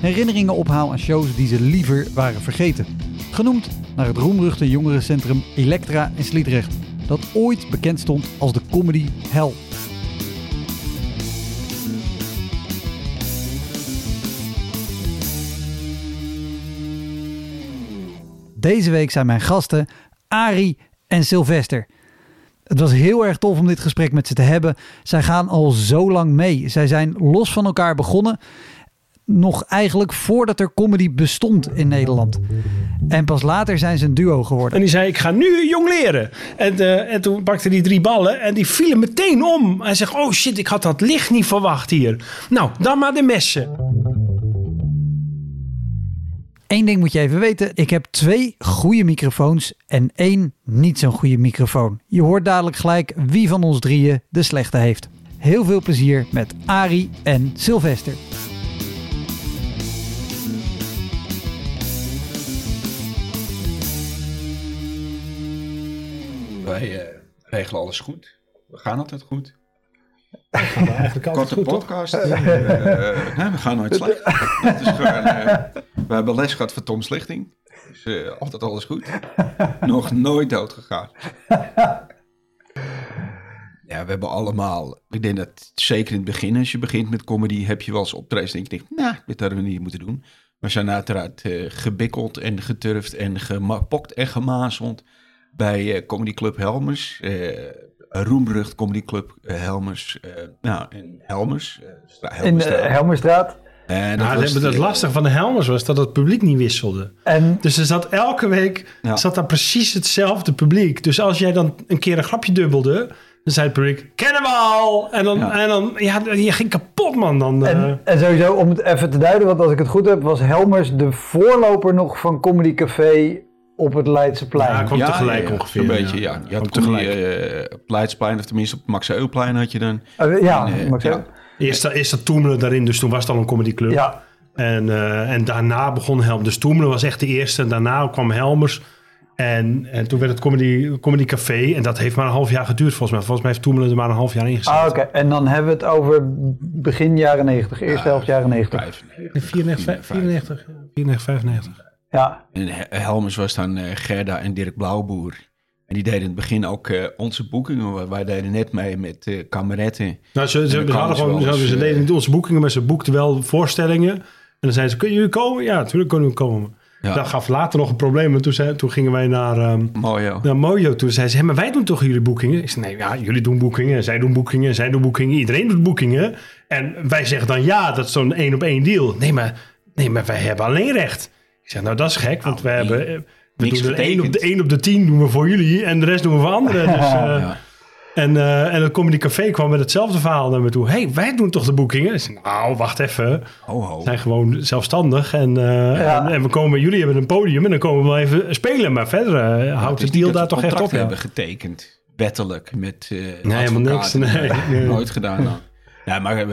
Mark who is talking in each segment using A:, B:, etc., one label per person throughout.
A: herinneringen ophaal aan shows die ze liever waren vergeten. Genoemd naar het roemruchte jongerencentrum Elektra in Sliedrecht, dat ooit bekend stond als de comedy hell. Deze week zijn mijn gasten Ari en Sylvester. Het was heel erg tof om dit gesprek met ze te hebben. Zij gaan al zo lang mee. Zij zijn los van elkaar begonnen. Nog eigenlijk voordat er comedy bestond in Nederland. En pas later zijn ze een duo geworden.
B: En die zei, ik ga nu jong leren. En, eh, en toen pakte hij drie ballen en die vielen meteen om. Hij zegt, oh shit, ik had dat licht niet verwacht hier. Nou, dan maar de messen.
A: Eén ding moet je even weten. Ik heb twee goede microfoons en één niet zo'n goede microfoon. Je hoort dadelijk gelijk wie van ons drieën de slechte heeft. Heel veel plezier met Ari en Sylvester.
C: Wij eh, regelen alles goed. We gaan altijd goed.
B: Eigenlijk
C: Korte podcast. Eh, nee, we gaan nooit slecht. Het is gewoon, eh, we hebben les gehad van Tom Slichting. Dus eh, altijd alles goed. Nog nooit dood gegaan. Ja, we hebben allemaal... Ik denk dat zeker in het begin, als je begint met comedy... heb je wel eens optredens en je denkt... Nou, dit hadden we niet moeten doen. We zijn uiteraard gebikkeld en geturfd en gepokt en gemazeld... bij eh, Comedy Club Helmers... eh roemrucht Comedy Club eh, Helmers. eh, nou, in Helmers. eh, Stra-
A: In.
C: Helmerstraat. En
B: Nou,
C: was
B: het, het
C: de-
B: lastige van de Helmers was dat het publiek niet wisselde.
A: En
B: Dus er zat elke week
C: Ja.
B: zat daar precies hetzelfde publiek. Dus als jij dan een keer een grapje dubbelde, dan zei het publiek, kennen we al! En dan,
C: Ja.
B: en dan ja, je ging kapot man. Dan, eh,
A: En, en sowieso, om het even te duiden, want als ik het goed heb, was Helmers de voorloper nog van Comedy Café op het Leidseplein.
B: Ja, kwam tegelijk ongeveer,
C: Een
B: ja.
C: beetje, ja. Je had eh, op het Leidsplein, of tenminste op het Max Eulplein had je dan.
A: Eh, ja,
C: En, eh, ja.
A: zeggen?
B: eerst, eerst dat Toemelen daarin, dus toen was het al een comedyclub.
A: Ja,
B: En, eh, en daarna begon Helmers. Dus Toemelen was echt de eerste. En daarna kwam Helmers. En, en toen werd het comedy, comedy Café. En dat heeft maar een half jaar geduurd volgens mij. Volgens mij heeft Toemelen er maar een half jaar in gezeten.
A: ah, oké. En dan hebben we het over begin jaren 90, eerste helft jaren 90.
C: 95.
B: 94, 94, 94, 95.
A: Ja,
C: En He- Helmers was dan eh, Gerda en Dirk Blauwboer. En die deden in het begin ook eh, onze boekingen. Wij- Wij deden net mee met eh kameretten.
B: Nou, ze, ze, hadden gewoon,
C: wel
B: ze, deden niet onze boekingen, maar ze boekten wel voorstellingen. En dan zeiden ze, kunnen jullie komen? Ja, natuurlijk kunnen we komen.
C: Ja.
B: Dat gaf later nog een probleem. Want toen, zei, toen gingen wij naar, ehm,
C: hoor.
B: naar Mojo. Toen zei ze, hé, maar wij doen toch jullie boekingen? Ik zei, nee, ja, jullie doen boekingen. Zij doen boekingen. Zij doen boekingen. Iedereen doet boekingen. En wij zeggen dan, ja, dat is zo'n één op één deal. Nee maar, nee, maar wij hebben alleen recht. Ik zeg, nou, dat is gek. Want we hebben... eh, We
C: niks
B: doen er één op, de, één op de tien doen we voor jullie en de rest doen we voor anderen. Dus, eh,
C: Ja.
B: en, eh, en het Comedy Café kwam met hetzelfde verhaal naar me toe. hey, wij doen toch de boekingen? Nou, wacht even. We zijn gewoon zelfstandig. En, eh,
A: Ja.
B: en, en we komen, jullie hebben een podium en dan komen we wel even spelen. Maar verder houdt
C: Het
B: deal
C: dat
B: daar
C: we
B: toch echt op. ja.
C: hebben getekend. Wettelijk. Met eh
B: helemaal niks, nee, nee.
C: Nooit gedaan dan. Ja, maar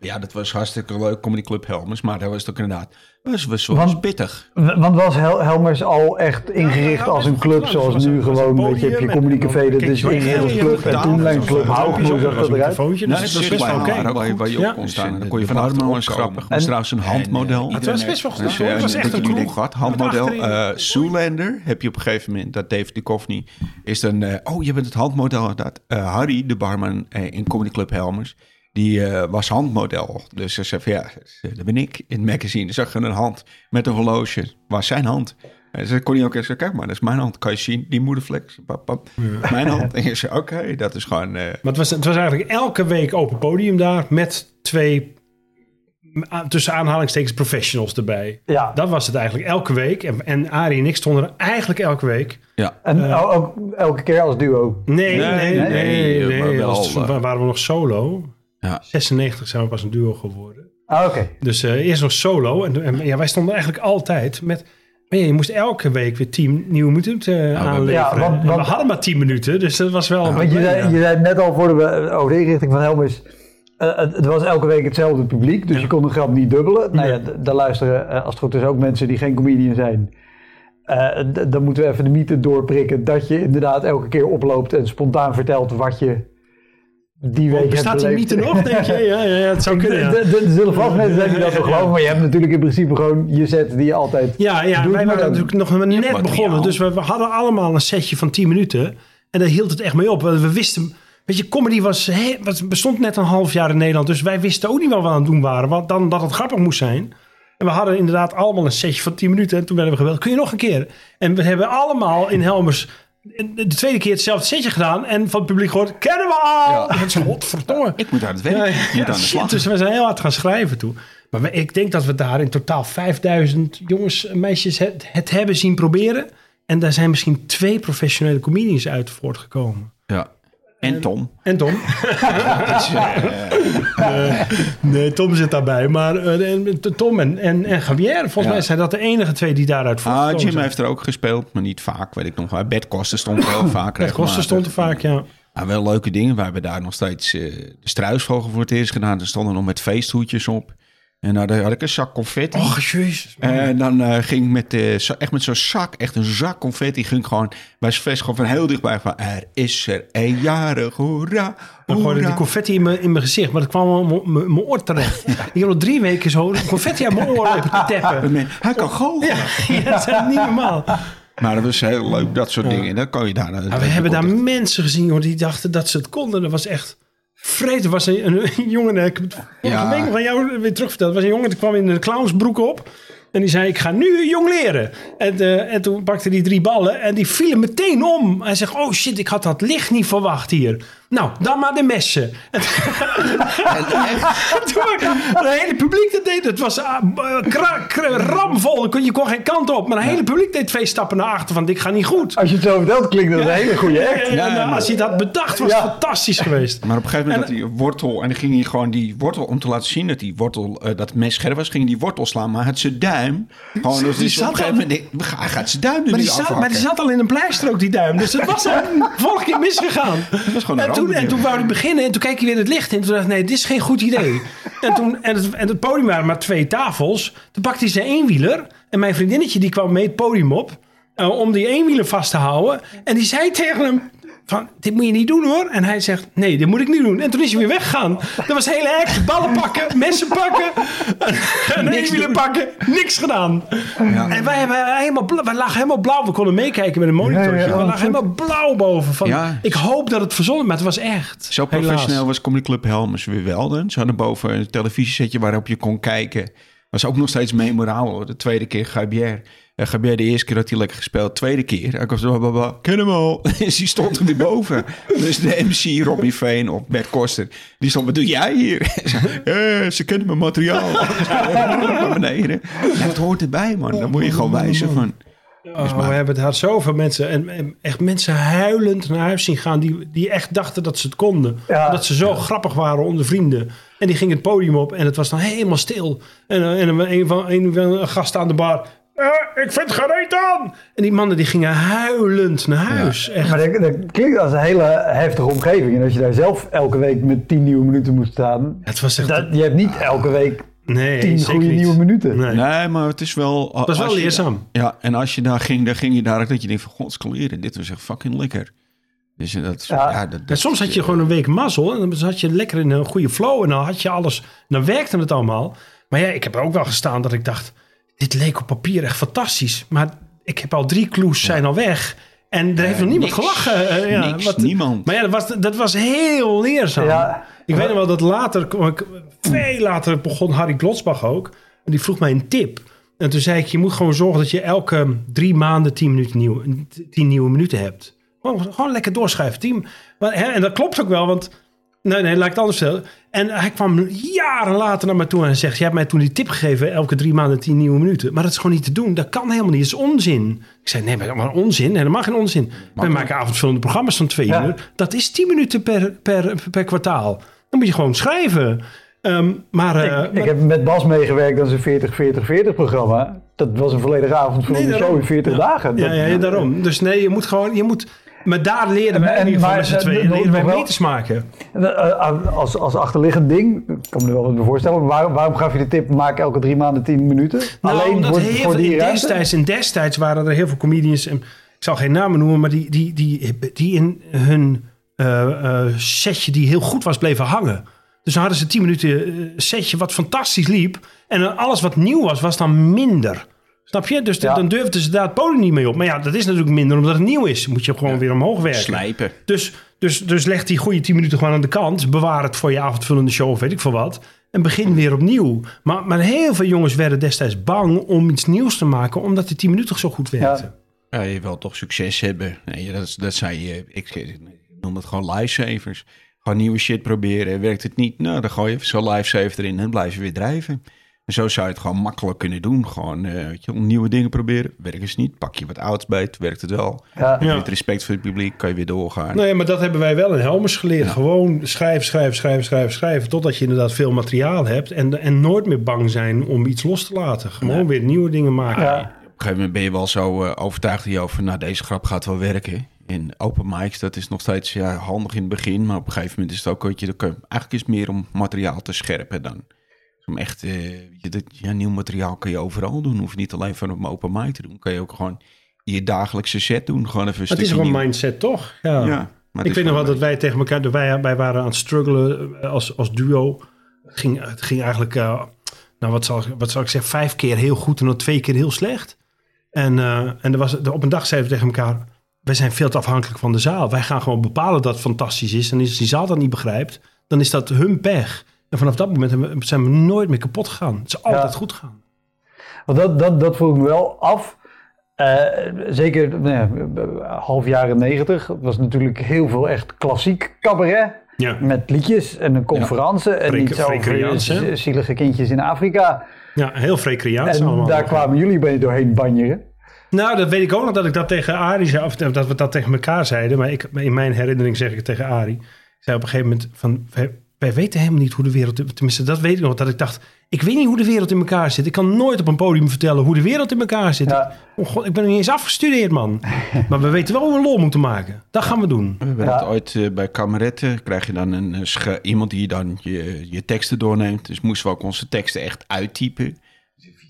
C: ja, dat was hartstikke leuk. Comedy Club Helmers. Maar daar was het ook inderdaad... was, was, was
A: Want-
C: pittig.
A: Want was Hel- Helmers al echt ingericht
B: ja,
A: als een club, zoals
B: Was
A: nu gewoon,
B: een
A: weet je, heb je dat is
B: je
A: ingericht als
B: heel
A: club. En toen een club
B: podium,
A: hoe zag dat
B: een
A: eruit?
B: dat is
C: was
B: best wel oké.
C: waar, waar, je- je op kon staan. Dan kon je van de was eens grappig.
A: En-
C: trouwens een handmodel.
B: Het was best wel goed. Het was echt een kroeg.
C: gehad. Handmodel. eh Zoolander heb je op een gegeven moment. Dat Dave Duchovny is dan... eh, oh, je bent het handmodel. Dat, eh, Harry, de barman eh, in Comedy Club Helmers... Die eh, was handmodel. Dus ze zei van ja, dat ben ik in het magazine. Dan zag je een hand met een horloge. Was zijn hand. En ze kon hij ook eens zeggen, kijk maar, dat is mijn hand. Kan je zien, die moedervlek. Pap, pap. Mijn hand. En je zei, oké, dat is gewoon... eh,
B: Maar het was, het was eigenlijk elke week open podium daar met twee, tussen aanhalingstekens, professionals erbij.
A: Ja,
B: Dat was het eigenlijk elke week. En, en Arie en ik stonden er eigenlijk elke week.
C: ja.
A: en
B: Eh.
A: ook, elke keer als duo.
B: Nee, nee,
C: Nee,
B: nee.
C: nee,
B: nee,
C: maar wel,
B: Als- waren we nog solo.
C: Ja.
B: 96 zijn we pas een duo geworden.
A: Ah, oké.
B: Dus eh, eerst nog solo. En, en ja, wij stonden eigenlijk altijd met... Maar ja, je moest elke week weer 10 nieuwe minuten uh, aanleveren.
A: Ja, want-
B: En
A: want-
B: we hadden maar 10 minuten, dus dat was wel... een
A: Want je zei,
B: ja.
A: je zei net al voor de, over de inrichting van Helmus. eh, het, het was elke week hetzelfde publiek, dus je kon de grap niet dubbelen. Nou ja, daar luisteren, als het goed is, ook mensen die geen comedian zijn. Eh, dan moeten we even de mythe doorprikken dat je inderdaad elke keer oploopt en spontaan vertelt wat je die week
B: Bestaat die mythe nog, denk je? Ja, ja, ja het zou kunnen, ja.
A: Er- zullen vast mensen zijn die dat nog geloven, maar je hebt natuurlijk in principe gewoon je set die je altijd...
B: Ja, ja
A: Doe
B: wij waren natuurlijk nog maar net
C: materiaal.
B: begonnen. Dus we, we hadden allemaal een setje van 10 minuten. En daar hield het echt mee op. We wisten... Weet je, comedy was, he- was, bestond net een half jaar in Nederland. Dus wij wisten ook niet wat we aan het doen waren. Want dan dat het grappig moest zijn. En we hadden inderdaad allemaal een setje van 10 minuten. En toen werden we gebeld. Kun je nog een keer? En we hebben allemaal in Helmers de tweede keer hetzelfde setje gedaan. En van het publiek gehoord, kennen we al!
C: Ja.
B: Is godverdomme.
C: Ik moet aan het werk.
B: Ja,
C: ik moet
B: ja,
C: aan de
B: shit,
C: slag.
B: dus we zijn heel hard gaan schrijven toen. Maar ik denk dat we daar in totaal 5000 jongens en meisjes het, het hebben zien proberen. En daar zijn misschien twee professionele comedians uit voortgekomen.
C: Ja. En Tom.
B: En Tom?
C: Eh,
B: Nee, Tom zit daarbij. Maar eh, Tom en, en, en Javier, volgens
C: Ja.
B: mij zijn dat de enige twee die daaruit voortgekomen
C: ah, Jim heeft er ook gespeeld, maar niet vaak, weet ik nog wel. Bert Koster stond er wel vaak.
B: Het kosten stond er vaak, ja.
C: Maar wel leuke dingen. We hebben daar nog steeds eh, de struisvogel voor het eerst gedaan. Er stonden nog met feesthoedjes op. En nou, daar had ik een zak confetti.
B: Och, jezus.
C: En dan eh, ging ik met, eh, zo- echt met zo'n zak, echt een zak confetti, ging gewoon bij zijn feest gewoon van heel dichtbij van er is er een jarig, hoera,
B: Dan gooide die confetti in mijn, in mijn gezicht, maar dat kwam al mijn- oor terecht. Ik heb nog drie weken zo confetti aan mijn oor lopen te teppen.
C: Hij kan goochelen.
B: Ja, dat is niet normaal.
C: Maar dat was heel leuk, dat soort dingen. Dan kan je daar...
B: Maar we hebben daar mensen gezien hoor, die dachten dat ze het konden. Dat was echt vreed. Was een, jongen, ik heb het
C: Ja.
B: week aan jou weer terugverteld. Er was een jongen die kwam in een clownsbroek op. En die zei, ik ga nu jong leren. En, eh, en toen pakte hij drie ballen en die vielen meteen om. Hij zegt, oh shit, ik had dat licht niet verwacht hier. Nou, dan maar de messen. En toen het hele publiek dat deed. Het was kra- kra- ramvol. Je kon- Je kon geen kant op. Maar het hele publiek deed twee stappen naar achter. Van, dit gaat niet goed.
A: Als je het zo vertelt, klinkt dat een hele goede act.
B: En, en,
C: maar-
B: als hij dat bedacht, was het
A: Ja.
B: fantastisch geweest.
C: Maar op een gegeven moment had hij een wortel en dan ging hij gewoon die wortel, om te laten zien dat die wortel, eh, dat het mes scherp was, ging hij die wortel slaan. Maar het zijn duim, gewoon, dus
B: Die
C: op
B: zat
C: een gegeven moment, hij gaat zijn duim er
B: Maar
C: nu
B: die, zat, maar die zat al in een pleister ook, die duim. Dus het was al vorige keer misgegaan.
C: was gewoon een
B: en, toen, en toen wou hij beginnen en toen keek hij weer het licht in. Toen dacht ik, nee, dit is geen goed idee. en, toen, en, het, en het podium waren maar twee tafels. Toen pakte hij zijn eenwieler. En mijn vriendinnetje die kwam mee het podium op. eh, om die eenwieler vast te houden. En die zei tegen hem... Van, dit moet je niet doen hoor. En hij zegt, nee, dit moet ik niet doen. En toen is hij weer weggegaan. Dat was hele act. Ballen pakken, messen pakken. een eenwieler pakken. Niks gedaan. En wij, hebben helemaal, wij lagen helemaal blauw. We konden meekijken met een monitor.
A: Ja, ja,
B: we
A: ja.
B: lagen helemaal blauw boven. Van,
C: Ja.
B: Ik hoop dat het verzonnen maar het was echt.
C: Zo
B: Helaas.
C: professioneel was Comedy Club Helmers weer wel. dan. Ze hadden boven een televisiesetje waarop je kon kijken. Was ook nog steeds memorabel. hoor. De tweede keer Gabier. Gabier de eerste keer had hij lekker gespeeld. Tweede keer. Hij was blablabla, ken hem al. Dus die stond er weer boven. Dus de MC Robbie Veen of Bert Koster. Die stond, wat doe jij hier? Eh, ze kennen mijn materiaal. Naar beneden. Ja, het hoort erbij man. Daar moet je gewoon wijzen van.
B: Oh, we hebben het had zoveel mensen. En, en echt mensen huilend naar huis zien gaan. Die, die echt dachten dat ze het konden.
A: Ja.
B: Dat ze zo grappig waren onder vrienden. En die gingen het podium op. En het was dan helemaal stil. En, en een, een, van, een, van een gast aan de bar. "Eh, ik vind geen reet aan. En die mannen die gingen huilend naar huis. Echt.
A: Maar dat, dat klinkt als een hele heftige omgeving. En als je daar zelf elke week met 10 nieuwe minuten moet staan.
B: Het was echt...
A: Dat, je hebt niet elke week
B: nee,
A: 10
B: zeker
A: goede
B: niet.
A: nieuwe minuten.
B: Nee.
C: Nee, maar het is wel...
B: Dat was wel
C: je-
B: leerzaam.
C: Ja, en als je daar ging, dan ging je daar ook dat je denkt van... God, scoleren, dit was echt fucking lekker. Dus dat...
A: Ja.
C: Ja, dat,
B: soms had je gewoon een week mazzel. En dan zat je lekker in een goede flow. En dan had je alles. Dan werkte het allemaal. Maar ja, ik heb er ook wel gestaan dat ik dacht. Dit leek op papier echt fantastisch. Maar ik heb al drie clues zijn al weg. En er heeft nog niemand
C: niks.
B: gelachen. eh, ja,
C: Niks, niemand.
B: Maar ja, dat was, dat was heel leerzaam.
A: Ja.
B: Ik weet nog wel dat later, ik- veel later begon Harry Glotsbach ook. En die vroeg mij een tip. En toen zei ik, je moet gewoon zorgen dat je elke drie maanden tien, minuten nieuw, tien nieuwe minuten hebt. Gewoon, gewoon lekker doorschrijven. Tien, maar, hè, en dat klopt ook wel, want... Nee, nee, laat ik het anders stellen. En hij kwam jaren later naar me toe en zegt... je hebt mij toen die tip gegeven, elke drie maanden tien nieuwe minuten. Maar dat is gewoon niet te doen. Dat kan helemaal niet. Dat is onzin. Ik zei, nee, maar, onzin? Helemaal geen onzin. Wij maken avondvullende programma's van twee
A: Ja.
B: uur. Dat is tien minuten per, per, per kwartaal. Dan moet je gewoon schrijven. Ehm, maar, eh,
A: ik, ik heb met Bas meegewerkt aan zijn 40-40-40 programma. Dat was een volledige avond
B: Nee,
A: show in 40 dagen. Dat-
B: ja, ja, daarom. Dus nee, je moet gewoon... Je moet, maar daar leren wij
A: En-
B: in ieder geval met z'n
A: eh,
B: tweeën. Leren wij meters maken.
A: Eh, Als, als achterliggend ding, ik kan me er wel wat voorstellen. Waarom, waarom gaf je de tip, maak elke drie maanden 10 minuten?
B: Nou,
A: Alleen
B: omdat
A: voor,
B: heel
A: voor
B: veel,
A: die
B: in destijds, in destijds waren er heel veel comedians... En, ik zal geen namen noemen, maar die, die, die, die in hun eh, eh, setje die heel goed was bleven hangen. Dus dan hadden ze 10 minuten eh, setje wat fantastisch liep. En alles wat nieuw was, was dan minder. Snap je? Dus de-
A: Ja.
B: dan durfden ze daar het podium niet mee op. Maar ja, dat is natuurlijk minder omdat het nieuw is. Moet je gewoon weer omhoog werken.
C: Slijpen.
B: Dus, dus, dus leg die goede 10 minuten gewoon aan de kant. Bewaar het voor je avondvullende show of weet ik veel wat. En begin weer opnieuw. Maar, maar heel veel jongens werden destijds bang om iets nieuws te maken. Omdat die 10 minuten zo goed werkten.
C: Ja, je wil toch succes hebben. Nee, dat, dat zei je. Ik, ik noem het gewoon lifesavers. Gewoon nieuwe shit proberen. Werkt het niet? Nou, dan gooi je even zo'n lifesaver erin en dan blijf je weer drijven. En zo zou je het gewoon makkelijk kunnen doen. Gewoon eh, weet je, nieuwe dingen proberen. Werkt het niet? Pak je wat ouds bij. Het werkt het wel.
A: Ja.
C: Heb je
B: Ja.
C: het respect voor het publiek. Kan je weer doorgaan.
B: Nee, maar dat hebben wij wel in Helmers geleerd. Gewoon schrijven, schrijven, schrijven, schrijven, schrijven. Totdat je inderdaad veel materiaal hebt. En, en nooit meer bang zijn om iets los te laten. Gewoon weer nieuwe dingen maken.
A: Ja.
C: Op een gegeven moment ben je wel zo eh, overtuigd hierover. Nou, deze grap gaat wel werken. En open mics, dat is nog steeds ja, handig in het begin. Maar op een gegeven moment is het ook, weet je, eigenlijk is het meer om materiaal te scherpen dan. Om echt, eh, je, dit, ja, nieuw materiaal kan je overal doen. Hoef je niet alleen van een open mic te doen. Kan je ook gewoon in je dagelijkse set doen. Gewoon even een
B: Het is gewoon
C: nieuw.
B: mindset, toch? Ja.
C: Ja, maar het
B: Ik weet nog wel dat wij tegen elkaar, dat wij, wij waren aan het struggelen eh, als, als duo. Het ging, het ging eigenlijk, eh, nou wat zal, ik- wat zal ik zeggen, vijf keer heel goed en dan twee keer heel slecht. En, eh, en er was, op een dag zeiden we tegen elkaar, wij zijn veel te afhankelijk van de zaal. Wij gaan gewoon bepalen dat het fantastisch is. En als die zaal dat niet begrijpt, dan is dat hun pech. En vanaf dat moment zijn we nooit meer kapot gegaan. Het is altijd
A: Ja.
B: goed gegaan.
A: Want dat, dat, dat vroeg ik me wel af. Eh, zeker nou ja, half jaren negentig. Het was natuurlijk heel veel echt klassiek cabaret.
B: Ja.
A: Met liedjes en een conferentie. En niet zo zielige kindjes in Afrika.
B: Ja, heel recreatie
A: En
B: allemaal.
A: daar kwamen jullie bij doorheen banjeren.
B: Nou, dat weet ik ook nog dat ik dat tegen Arie zei. Of dat we dat tegen elkaar zeiden. Maar ik, in mijn herinnering zeg ik het tegen Arie. Ik zei op een gegeven moment van... Wij, weten helemaal niet hoe de wereld... Tenminste, dat weet ik nog. Dat ik dacht... Ik weet niet hoe de wereld in elkaar zit. Ik kan nooit op een podium vertellen hoe de wereld in elkaar zit.
A: Ja.
B: Oh God, ik ben nog niet eens afgestudeerd, man. maar we weten wel hoe we lol moeten maken. Dat gaan we doen.
C: We hebben
A: Ja.
C: dat ooit eh, bij kameretten. Krijg je dan een, eh, iemand die dan je, je teksten doorneemt. Dus moesten we ook onze teksten echt uittypen.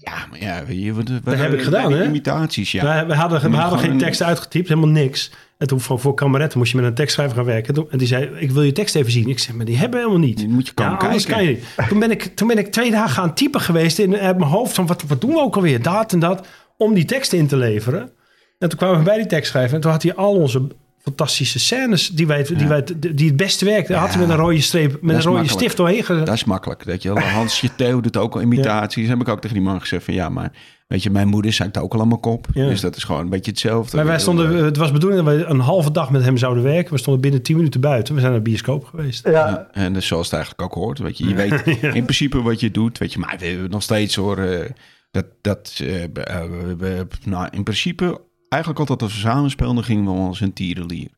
C: Ja, maar ja, weet je, wat, wat,
B: heb ik gedaan, hè?
C: Imitaties, ja.
B: We, we hadden, we hadden geen
C: gewoon-
B: tekst uitgetypt, helemaal niks. En toen voor, voor kameretten moest je met een tekstschrijver gaan werken. En die zei, ik wil je tekst even zien. Ik zei, maar die hebben we helemaal niet.
C: Die moet je komen kijken.
B: kan je niet. Toen ben, ik, toen ben ik twee dagen aan typen geweest in eh, mijn hoofd. Van, wat, wat doen we ook alweer? Dat en dat. Om die tekst in te leveren. En toen kwamen we bij die tekstschrijver. En toen had hij al onze fantastische scènes die, wij, die, wij, die het beste werkten. had hij met een rode streep, met een rode
C: makkelijk.
B: stift doorheen gezet.
C: Dat is makkelijk. Dat je, Hans Theo doet ook al imitaties. Heb ik ook tegen die man gezegd van ja, maar weet je, mijn moeder zei het ook al aan mijn kop.
B: Ja.
C: Dus dat is gewoon een beetje hetzelfde.
B: Maar wij stonden, het was bedoeling dat we een halve dag met hem zouden werken. We stonden binnen 10 minuten buiten. We zijn naar de bioscoop geweest.
A: Ja,
C: Ja, en dus zoals het eigenlijk ook hoort. Weet je, je weet in principe wat je doet. Weet je, maar we hebben nog steeds hoor. eh, dat, dat, we- we- we- nou, in principe, eigenlijk altijd als we samen speelden, gingen we als een tierenlier.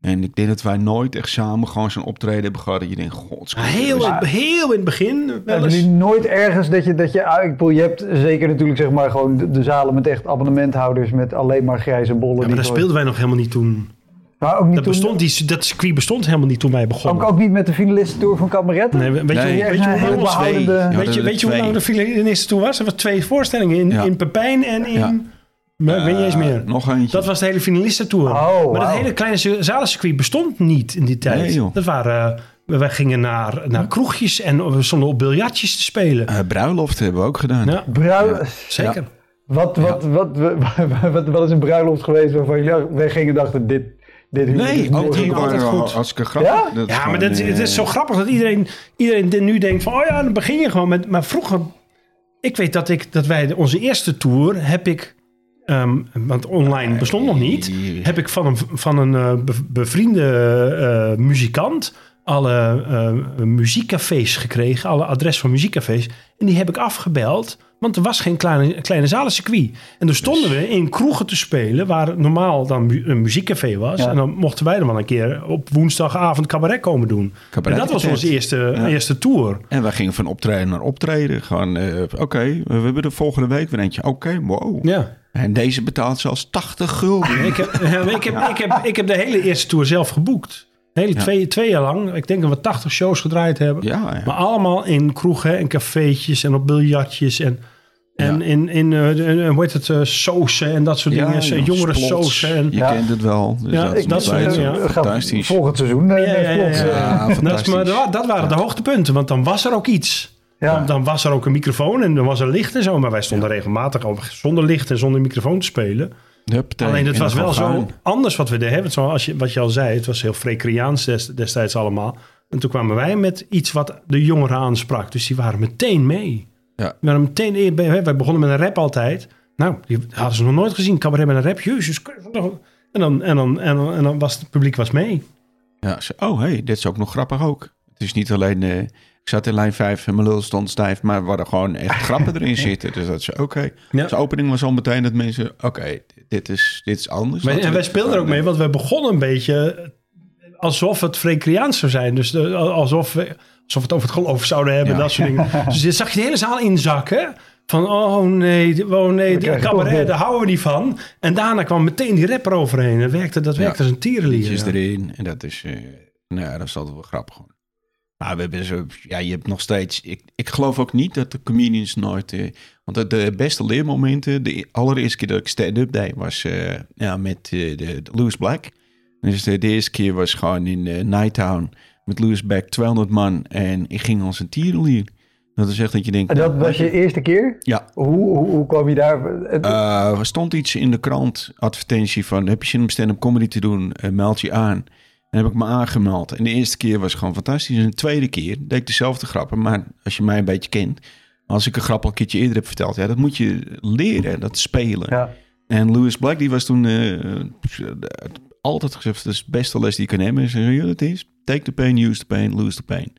C: En ik denk dat wij nooit echt samen gewoon zo'n optreden hebben gehad. Dat je denkt, god,
B: Heel, in- heel in het begin wel eens.
A: nooit ergens dat je, dat je ah, ik bedoel, je hebt zeker natuurlijk zeg maar gewoon de, de zalen met echt abonnementhouders met alleen maar grijze bollen.
B: Ja, maar
A: die
B: daar
A: gewoon-
B: speelden wij nog helemaal niet toen.
A: Maar ook niet
B: Dat,
A: toen-
B: bestond, die, dat circuit bestond helemaal niet toen wij begonnen.
A: ook, ook niet met de finalistentour van Cabaretten?
B: Nee, weet je,
C: Nee.
B: weet je, hoe
A: heel
B: lang ons-
A: behoudende...
C: Ja,
B: weet je, weet je hoe
C: twee.
B: lang de finaliste toen was? Er was twee voorstellingen in,
C: Ja.
B: in Pepijn en in... Maar ik weet niet eens
C: Eh,
B: meer.
C: Nog eentje.
B: Dat was de hele finalistentour.
A: Oh,
B: maar dat hele kleine zalencircuit bestond niet in die tijd.
C: Nee, joh.
B: dat waren... eh, wij gingen naar, naar kroegjes en we stonden op biljartjes te spelen.
C: Eh, bruiloft hebben we ook gedaan.
B: Ja,
A: Brui-
B: zeker.
A: Wat, wat, wat, wat, wat, wat is een bruiloft geweest waarvan jullie wij gingen dachten dit, dit
C: Nee, ook die waren
B: goed.
C: hartstikke grappig.
A: Ja?
C: Dat
B: Ja, maar dat,
C: eh,
B: het is zo grappig dat iedereen, iedereen nu denkt van... oh ja, dan begin je gewoon met... Maar vroeger ik weet dat, ik, dat wij onze eerste tour heb ik, ehm, want online bestond nog niet, heb ik van een, van een eh, be- bevriende eh, muzikant alle eh, muziekcafés gekregen, alle adres van muziekcafés. En die heb ik afgebeld, want er was geen kleine, kleine zalencircuit. En toen stonden we in kroegen te spelen, waar normaal dan mu- een muziekcafé was.
A: Ja.
B: En dan mochten wij er wel een keer op woensdagavond cabaret komen doen.
C: Cabaret
B: en dat was onze eerste,
C: Ja.
B: eerste tour.
C: En wij gingen van optreden naar optreden. Gewoon, eh, oké, we hebben de volgende week weer eentje. Oké, wow.
B: Ja.
C: En deze betaalt zelfs 80 gulden.
B: Ik heb, ik, heb, ik, heb, ik heb de hele eerste tour zelf geboekt. Hele
C: Ja.
B: twee, twee jaar lang. Ik denk dat we 80 shows gedraaid hebben.
C: Ja, ja.
B: Maar allemaal in kroegen en cafeetjes en op biljartjes en, en
C: Ja.
B: in, in hoe heet het, eh, sausen en dat soort
C: Ja,
B: dingen. jongere
C: splots.
B: sausen. En,
C: Je
A: Ja.
C: kent het wel. Dus
B: Ja,
C: dat,
B: ik-
C: is
B: dat ja.
C: fantastisch.
A: Volgend seizoen eh,
B: Ja, ja, ja,
A: plots,
B: ja.
C: Ja,
B: dat, is, maar dat, waren de hoogtepunten, want dan was er ook iets.
A: ja.
B: Dan, dan was er ook een microfoon en dan was er licht en zo. Maar wij stonden regelmatig zonder licht en zonder microfoon te spelen. Alleen het was wel zo anders wat we deden. Want zoals je, wat je al zei, het was heel Frekriaans des, destijds allemaal. En toen kwamen wij met iets wat de jongeren aansprak. Dus die waren meteen mee.
C: Ja.
B: Die waren meteen, wij begonnen met een rap altijd. Nou, die hadden ze nog nooit gezien. Cabaret met een rap, jezus. En dan, en dan, en dan, en dan was het publiek was mee.
C: Ja, ze, oh hey, dit is ook nog grappig ook. Het is niet alleen, eh, ik zat in lijn 5 en mijn lul stond stijf, maar er waren gewoon echt grappen erin zitten. Dus dat is oké.
B: Ja.
C: De opening was al meteen dat mensen, oké, dit, is, dit is anders. Laten
B: en wij
C: dit
B: speelden er ook mee, want we begonnen een beetje alsof het Frekriaans zou zijn. Dus de- alsof, we, alsof we het over het geloof zouden hebben,
C: Ja.
B: dat soort dingen. Dus je zag je de hele zaal inzakken. Van, oh nee, oh nee,
A: toch
B: cabaret,
A: dit.
B: daar houden we niet van. En daarna kwam meteen die rapper overheen. Dat werkte, dat werkte als een tierenlier. ja.
C: erin. En dat is, eh, nou ja, dat is altijd wel grappig. Gewoon. Maar we hebben zo, ja, je hebt nog steeds, ik, ik geloof ook niet dat de comedians nooit, eh, want de, beste leermomenten, de allereerste keer dat ik stand-up deed, was eh, ja, met eh, de, de Louis Black. Dus de, de eerste keer was gewoon in Nighttown met Louis Black, 200 man. En ik ging als een tierenlier. Dat is echt dat je denkt...
A: En dat
C: nou,
A: was je eerste keer?
C: Ja,
A: Hoe, hoe, hoe kwam je daar?
C: Er stond iets in de krant, advertentie van... heb je zin om stand-up comedy te doen, meld je aan. En heb ik me aangemeld. En de eerste keer was gewoon fantastisch. En de tweede keer deed ik dezelfde grappen. Maar als je mij een beetje kent... als ik een grap al een keertje eerder heb verteld... ja, dat moet je leren, dat spelen.
A: ja.
C: En Louis Black, die was toen eh, altijd gezegd... dat is de beste les die je kan hebben. En zei, ja, dat is... take the pain, use the pain, lose the pain.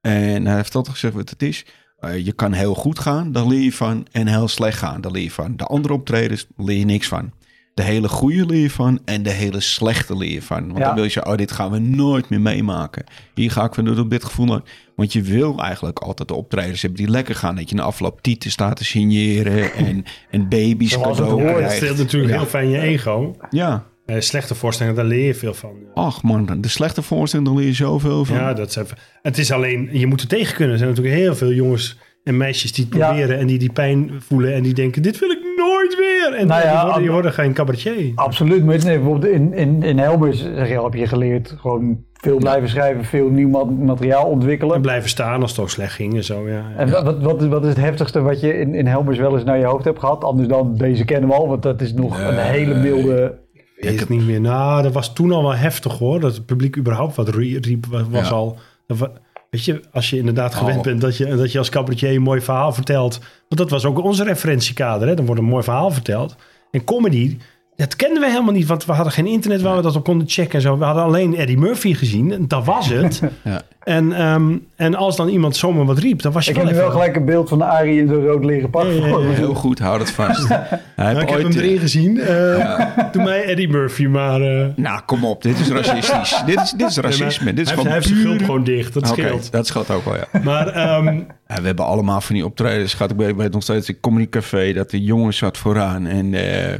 C: En hij heeft altijd gezegd wat het is... Eh, je kan heel goed gaan, daar leer je van. En heel slecht gaan, daar leer je van. De andere optredens leer je niks van. De hele goede leer van en de hele slechte leer van. Want
A: Ja.
C: dan wil je zeggen, oh, dit gaan we nooit meer meemaken. Hier ga ik van doen op dit gevoel. Want je wil eigenlijk altijd de optredens hebben die lekker gaan. Dat je na afloop tieten staat te signeren en, en baby's
A: Zoals het
C: cadeau
A: hoort.
B: Dat
C: krijgt.
B: streelt natuurlijk
C: Ja.
B: heel fijn je ego.
C: Ja,
B: Eh, slechte voorstellingen, daar leer je veel van.
C: ach man, de slechte voorstelling, daar leer je zoveel van.
B: Ja, dat is even, het is alleen, je moet er tegen kunnen. Er zijn natuurlijk heel veel jongens en meisjes die het
A: Ja.
B: proberen en die die pijn voelen en die denken, dit wil ik nooit weer. En
A: Nou ja,
B: die, worden, die
A: ab-
B: worden geen cabaretier.
A: Absoluut. Maar nee, bijvoorbeeld in, in, in Helmers zeg je, heb je geleerd gewoon veel blijven schrijven, veel nieuw ma- materiaal
B: En
A: ontwikkelen.
B: blijven staan als het ook slecht ging en zo. Ja.
A: En wat, wat, wat, is- wat is het heftigste wat je in, in Helmers wel eens naar je hoofd hebt gehad? Anders dan deze kennen we al, want dat is nog een hele milde...
B: Ik weet het niet meer. Nou, dat was toen al wel heftig hoor. Dat het publiek überhaupt wat rie- riep, was,
C: Ja.
B: al... dat Weet je, als je inderdaad gewend
C: Oh.
B: bent dat je, dat je als cabaretier een mooi verhaal vertelt. Want dat was ook onze referentiekader. Hè? Dan wordt een mooi verhaal verteld. En comedy, dat kenden we helemaal niet. Want we hadden geen internet waar we dat op konden checken en zo. We hadden alleen Eddie Murphy gezien. En dat was het.
C: Ja.
B: en, ehm, en als dan iemand zomaar wat riep, dan was je
A: Ik
B: wel
A: heb nu wel gelijk een beeld van Arie in zo'n rood leren pak
B: Ja.
C: Heel goed, hou het vast. Hij
B: Nou,
C: heeft
B: ik heb
C: ooit,
B: hem
C: eh,
B: erin gezien. Eh, Doe mij Eddie Murphy, maar... eh,
C: Nou, kom op, dit is racistisch. dit, is, dit is racisme. Dit is
B: hij,
C: gewoon
B: heeft- hij heeft zijn gulp gewoon dicht. Dat
C: Oké,
B: scheelt.
C: dat scheelt ook wel, ja.
B: Maar ehm,
C: Ja, we hebben allemaal van die optredens gehad. Ik weet, nog steeds in Comedy Café dat de jongens zat vooraan. En eh,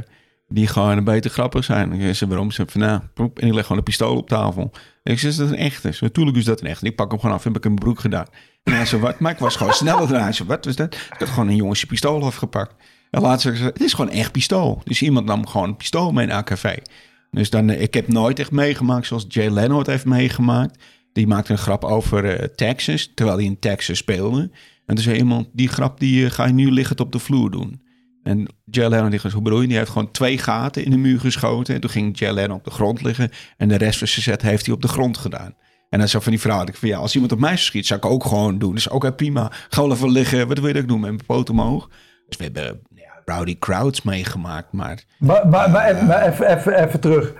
C: die gewoon een beter grappig zijn. Ik zei, waarom? Ze van, nou, en ik leg gewoon een pistool op tafel. En ik zei, is dat een echte? Natuurlijk is dat een echte. Ik pak hem gewoon af, heb ik mijn broek gedaan. En hij wat? Maar ik was gewoon sneller dan hij. wat was dat? Ik had gewoon een jongensje pistool afgepakt. En later zei ze, het is gewoon een echt pistool. Dus iemand nam gewoon een pistool mee naar een café. Dus dan, eh, ik heb nooit echt meegemaakt zoals Jay Leno het heeft meegemaakt. Die maakte een grap over eh, Texas, terwijl hij in Texas speelde. En toen zei iemand, die grap die eh, ga je nu liggend op de vloer doen. En Jay Leno die zei, hoe bedoel je? Die heeft gewoon twee gaten in de muur geschoten. En toen ging Jay Leno op de grond liggen. En de rest van zijn set heeft hij op de grond gedaan. En dan zo van die vrouw ik van ja, als iemand op mij schiet, zou ik ook gewoon doen. Dus ook okay, prima. Ga wel even liggen. Wat wil ik doe met mijn poot omhoog? Dus we hebben ja, rowdy crowds meegemaakt, maar...
A: Maar, maar, maar, maar even, even, even terug.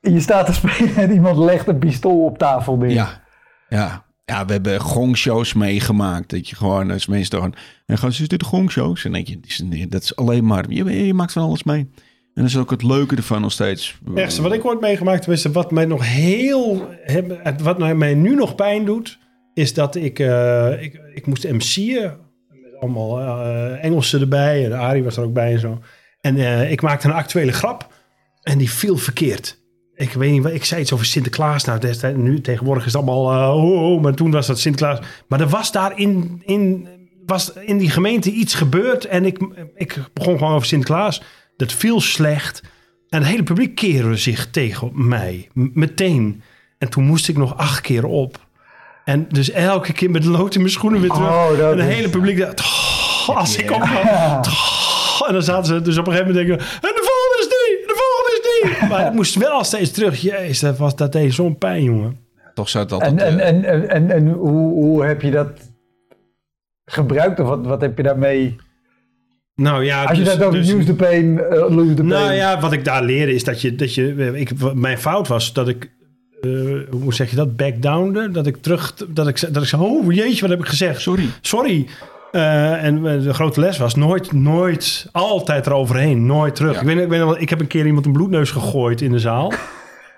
A: Je staat te spelen en iemand legt een pistool op tafel neer.
C: Ja, ja. Ja, we hebben gongshows meegemaakt. Dat je gewoon als mensen. En gaan ze dit gongshows? En denk je, dat is alleen maar... Je, maakt van alles mee. En dat is ook het leuke ervan nog steeds.
B: Ergste wat ik ooit meegemaakt heb, wat mij nog heel... Wat mij nu nog pijn doet, is dat ik... Uh, ik, ik moest MC'en. Met allemaal uh, Engelsen erbij. En Arie was er ook bij en zo. En uh, ik maakte een actuele grap. En die viel verkeerd. Ik weet niet, ik zei iets over Sinterklaas. Nou, destijds, nu tegenwoordig is het allemaal... Uh, oh, oh, maar toen was dat Sinterklaas. Maar er was daar in, in, was in die gemeente iets gebeurd. En ik, ik begon gewoon over Sinterklaas. Dat viel slecht. En het hele publiek keerde zich tegen mij. meteen. En toen moest ik nog acht keer op. En dus elke keer met lood in mijn schoenen weer terug. Oh, en het hele publiek dacht... Oh, als ik. Oh, en dan zaten ze dus op een gegeven moment denken... En de volgende is die! De Maar ik moest wel steeds terug. Jezus, dat, was, dat deed zo'n pijn, jongen.
C: Toch zou het
A: altijd... En, en, en, en, en, hoe, hoe heb je dat gebruikt? Of wat, wat heb je daarmee...
B: Nou ja,
A: Als je dus, dat over dus, use the pain, uh, lose the pain.
B: Nou ja, wat ik daar leerde is dat je, dat je ik, mijn fout was dat ik, uh, hoe zeg je dat, back downde. Dat ik terug, dat ik, dat ik zei, oh jeetje, wat heb ik gezegd?
C: Sorry.
B: Sorry. Uh, en de grote les was nooit, nooit, altijd eroverheen, nooit terug. Ja. Ik, weet, ik, weet, ik heb een keer iemand een bloedneus gegooid in de zaal.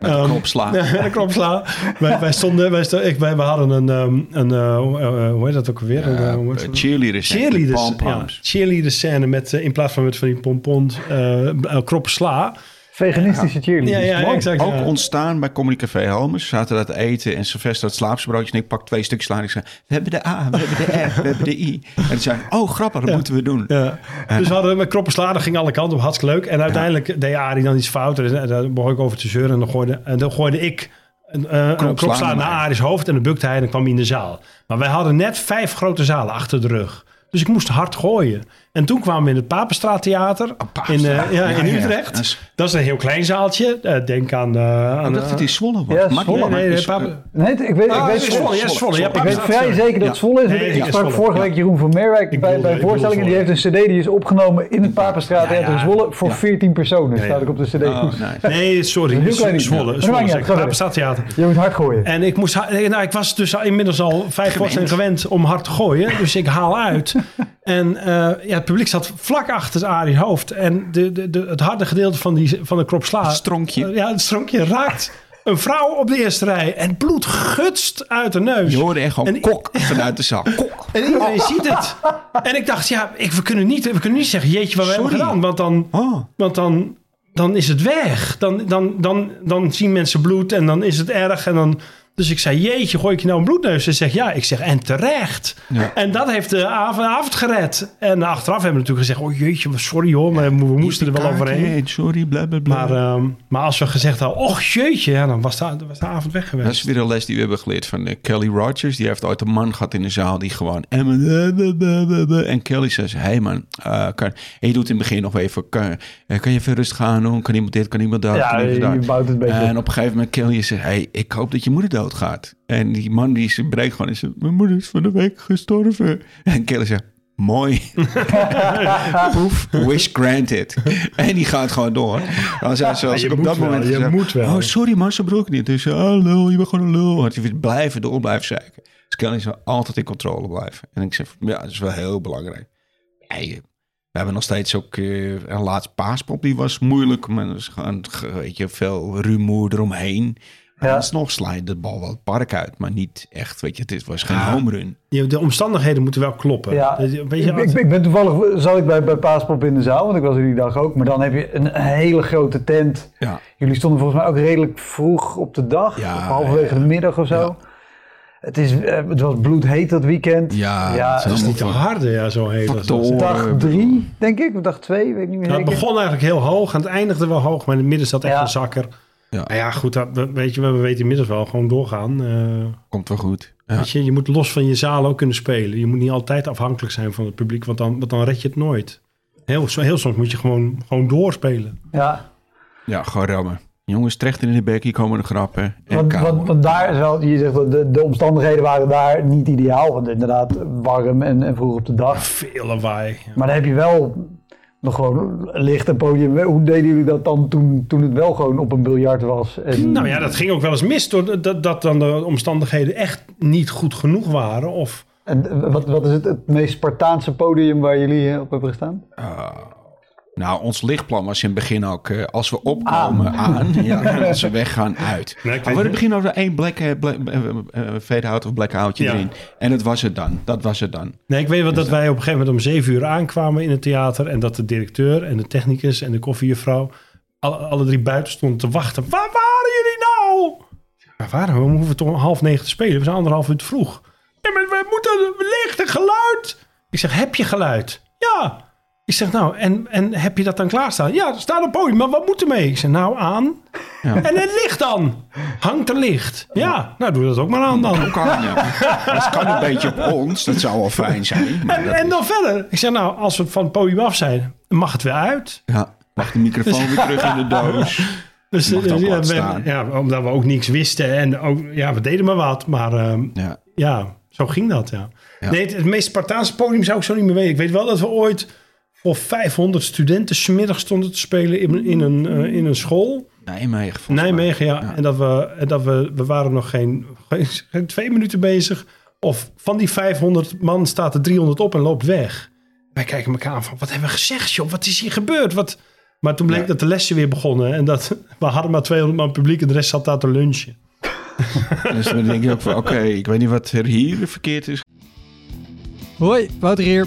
C: Met een knopsla.
B: Met een knopsla. wij, wij stonden, wij, stonden, ik, wij, we hadden een, um, een uh, uh, hoe heet dat ook alweer?
C: Ja,
B: een,
C: uh, cheerleader scène.
B: Cheerleaders, ja, cheerleader scène met, in plaats van met van die pompons, uh, sla.
A: Veganistische cheerleaders.
B: Ja, ja, exact,
C: Ook ontstaan bij Comedy Café Helmers. Zaten daar te eten en Sylvester het slaapsbroodje. En ik pak twee stukjes sla en ik zei... We hebben de A, we hebben de R, we hebben de I. En ze zei, oh grappig, dat moeten we doen.
B: Ja. Dus we hadden met kroppen sla, dat ging alle kanten op, hartstikke leuk. En uiteindelijk deed Arie dan iets fout. En daar begon ik over te zeuren. En dan gooide, en dan gooide ik een, uh, een naar Aries hoofd. En dan bukte hij en dan kwam hij in de zaal. Maar wij hadden net vijf grote zalen achter de rug. Dus ik moest hard gooien. En toen kwamen we in het Papenstraattheater oh, in, uh, ja, in Utrecht. Dat is... dat is... een heel klein zaaltje. Uh, denk aan... Uh,
C: aan dacht dat die Zwolle was.
A: Ja, Zwolle. Nee, nee, Papen... nee, ik weet,
B: ah,
A: ik weet
B: Zwolle. Ja, Zwolle. Ja,
A: ik weet vrij zeker dat het Zwolle is. Nee, ik sprak vorige week Jeroen van Meerwijk bij, bij voorstellingen. Die heeft een cd die is opgenomen in het Papenstraattheater in Zwolle voor 14 personen. Staat ik op de cd.
B: Oh, nee, sorry. Zwolle. Zwolle. Papenstraattheater.
A: Je moet hard gooien.
B: En ik moest... Nou, ik was dus inmiddels al vijf voorstellingen gewend om hard te gooien. Dus ik haal uit. En ja, het publiek zat vlak achter Arie hoofd. En de, de, de, het harde gedeelte van, die, van de krop sla...
C: Het stronkje.
B: Ja, het stronkje raakt een vrouw op de eerste rij. En bloed gutst uit de neus.
C: Je hoorde echt gewoon en, kok vanuit de zaal. Kok.
B: En iedereen ziet het. En ik dacht, ja, ik, we, kunnen niet, we kunnen niet zeggen... jeetje, wat we hebben gedaan. Want dan... Oh. Want dan dan is het weg. Dan, dan, dan, dan zien mensen bloed en dan is het erg. En dan, dus ik zei, jeetje, gooi ik je nou een bloedneus? Ze zegt, ja. Ik zeg, en terecht. Ja. En dat heeft de avond, avond gered. En achteraf hebben we natuurlijk gezegd, oh jeetje, sorry hoor, maar we moesten er wel overheen.
C: Sorry, bla bla bla.
B: Maar, um, maar als we gezegd hadden, oh jeetje, ja, dan was de, was de avond weg geweest.
C: Dat is weer een les die we hebben geleerd van uh, Kelly Rogers. Die heeft ooit een man gehad in de zaal die gewoon... En Kelly zei, hey man, uh, kan, je doet in het begin nog even, kan, uh, kan je even rustig gaan doen? Kan iemand dit, kan iemand dat?
A: Ja,
C: kan
A: je bouwt het beetje.
C: En op een gegeven moment Kelly zei, hey, ik hoop dat je moeder dood gaat. En die man die ze breekt gewoon is, mijn moeder is van de week gestorven. En Kelly zegt, mooi. Wish granted. En die gaat gewoon door. Dan zei ze, als ik op dat moment
B: je moet wel.
C: oh sorry maar ze broek niet. Dus, oh lul, je bent gewoon een lul. Had je blijven door, blijven zeiken. Dus Kelly zou altijd in controle blijven. En ik zeg, ja, dat is wel heel belangrijk. We hebben nog steeds ook uh, een laatste paaspop, die was moeilijk. Maar er is gewoon, weet je, veel rumoer eromheen. Ja. Alsnog sla de bal wel het park uit, maar niet echt, weet je, het was geen ja. home run.
B: De omstandigheden moeten wel kloppen.
A: Ja. Weet je, ik, ik, ben toevallig, zat ik bij, bij Paaspop in de zaal, want ik was er die dag ook. Maar dan heb je een hele grote tent.
C: Ja.
A: Jullie stonden volgens mij ook redelijk vroeg op de dag, ja, halverwege de middag of zo. Het, is, het was bloedheet dat weekend.
C: Ja,
B: ja het is niet te harde, ja, zo heet
A: dat. Dag drie, denk ik, of dag twee, weet ik niet meer.
B: Nou, het begon eigenlijk heel hoog en het eindigde wel hoog, maar in het midden zat echt een zakker.
C: Ja.
B: Nou ja, goed, dat, weet je, we weten inmiddels wel gewoon doorgaan. Uh,
C: Komt wel goed.
B: Ja. Weet je, je moet los van je zaal ook kunnen spelen. Je moet niet altijd afhankelijk zijn van het publiek, want dan, want dan red je het nooit. Heel, heel soms moet je gewoon, gewoon doorspelen.
A: Ja.
C: Ja, gewoon rammen. Jongens, terecht in de bek, hier komen de grappen. En
A: Want, want, want daar is wel, je zegt de, de omstandigheden waren daar niet ideaal. Want inderdaad, warm en, en vroeg op de dag.
B: Veel lawaai. Ja.
A: Maar dan heb je wel nog gewoon licht en podium. Hoe deden jullie dat dan toen, toen het wel gewoon op een biljart was? En,
B: Nou ja, dat ging ook wel eens mis door dat, dat dan de omstandigheden echt niet goed genoeg waren. Of
A: En wat, wat is het, het meest Spartaanse podium waar jullie eh, op hebben gestaan?
C: Nou, ons lichtplan was in het begin ook, eh, als we opkomen aan, ja, en als we weggaan uit.
B: Nee,
C: maar we beginnen over één black, eh, black, eh, eh, fade-out of blackoutje
B: Ja.
C: erin. En dat was het dan, dat was het dan.
B: Nee, ik weet wel dat wij op een gegeven moment om zeven uur aankwamen in het theater. En dat de directeur en de technicus en de koffiejuffrouw alle, alle drie buiten stonden te wachten. Waar waren jullie nou? Waar waren we? We hoeven toch om half negen te spelen. We zijn anderhalf uur te vroeg. Ja, maar we moeten licht en geluid. Ik zeg, heb je geluid? Ja. Ik zeg, nou, en, en heb je dat dan klaarstaan? Ja, er staat een podium, maar wat moet ermee? Ik zeg, nou, aan.
C: Ja.
B: En het licht dan. Hangt er licht? Ja, nou, doe dat ook maar aan dan.
C: Ook aan, ja. Dat kan een beetje op ons, dat zou wel fijn zijn. Maar
B: En,
C: dat
B: en dan verder. Ik zeg, nou, als we van het podium af zijn, mag het weer uit.
C: Ja, mag de microfoon weer terug in de doos.
B: Dus
C: ook
B: ja, we- ja, omdat we ook niks wisten. En ook, ja, we deden maar wat. Maar ehm,
C: Ja.
B: ja, zo ging dat, ja.
C: Ja.
B: Nee, het, het meest Spartaanse podium zou ik zo niet meer weten. Ik weet wel dat we ooit voor 500 studenten 's middags stonden te spelen in, in, een, eh, in een school.
C: Nijmegen. volgens mij.
B: Nijmegen, ja. En dat we, en dat we, we waren nog geen, geen, geen twee minuten bezig. Of van die 500 man staat er 300 op en loopt weg. Wij kijken elkaar aan van, wat hebben we gezegd, joh? Wat is hier gebeurd? Wat... Maar toen bleek
C: Ja.
B: dat de lessen weer begonnen. En dat we hadden maar 200 man publiek en de rest zat daar te lunchen.
C: Dus dan denk je ook van, oké, ik weet niet wat er hier verkeerd is.
D: Hoi, Wouter hier.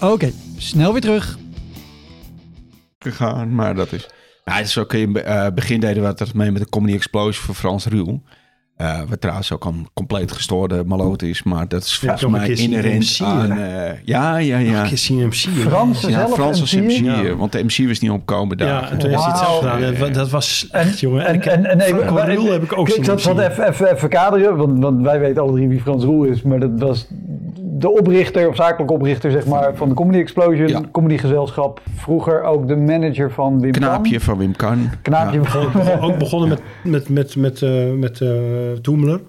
D: Oké, snel weer terug.
C: gegaan, maar dat is... Ja, het is ook in het eh, begin deden we dat mee met de Comedy Explosion voor Frans Ruel. Eh, wat trouwens ook een compleet gestoorde maloot is, maar dat is volgens mij inherent aan... eh, ja, ja, ja.
B: Ik zie hem zien.
A: Frans
C: Ja,
A: zelf
C: Frans als
A: MC?
C: MC,
B: Ja.
C: want de MC was niet opkomen daar.
B: Ja, en toen heeft hij het zelf gedaan. Dat, dat was slecht, jongen.
A: En, en, maar-
B: Ruel heb ik ook
A: ik
B: zien
A: zat, even, even, even kaderen, want, want wij weten alle drie wie Frans Roel is. Maar dat was de oprichter, of zakelijk oprichter zeg maar, van de Comedy Explosion,
C: Ja.
A: comedygezelschap. Vroeger ook de manager van Wim Kan.
C: Knaapje van Wim Kan.
A: Knaapje
C: Ja.
A: van
B: Ook begonnen met, met, met, met, eh met eh, Toemler.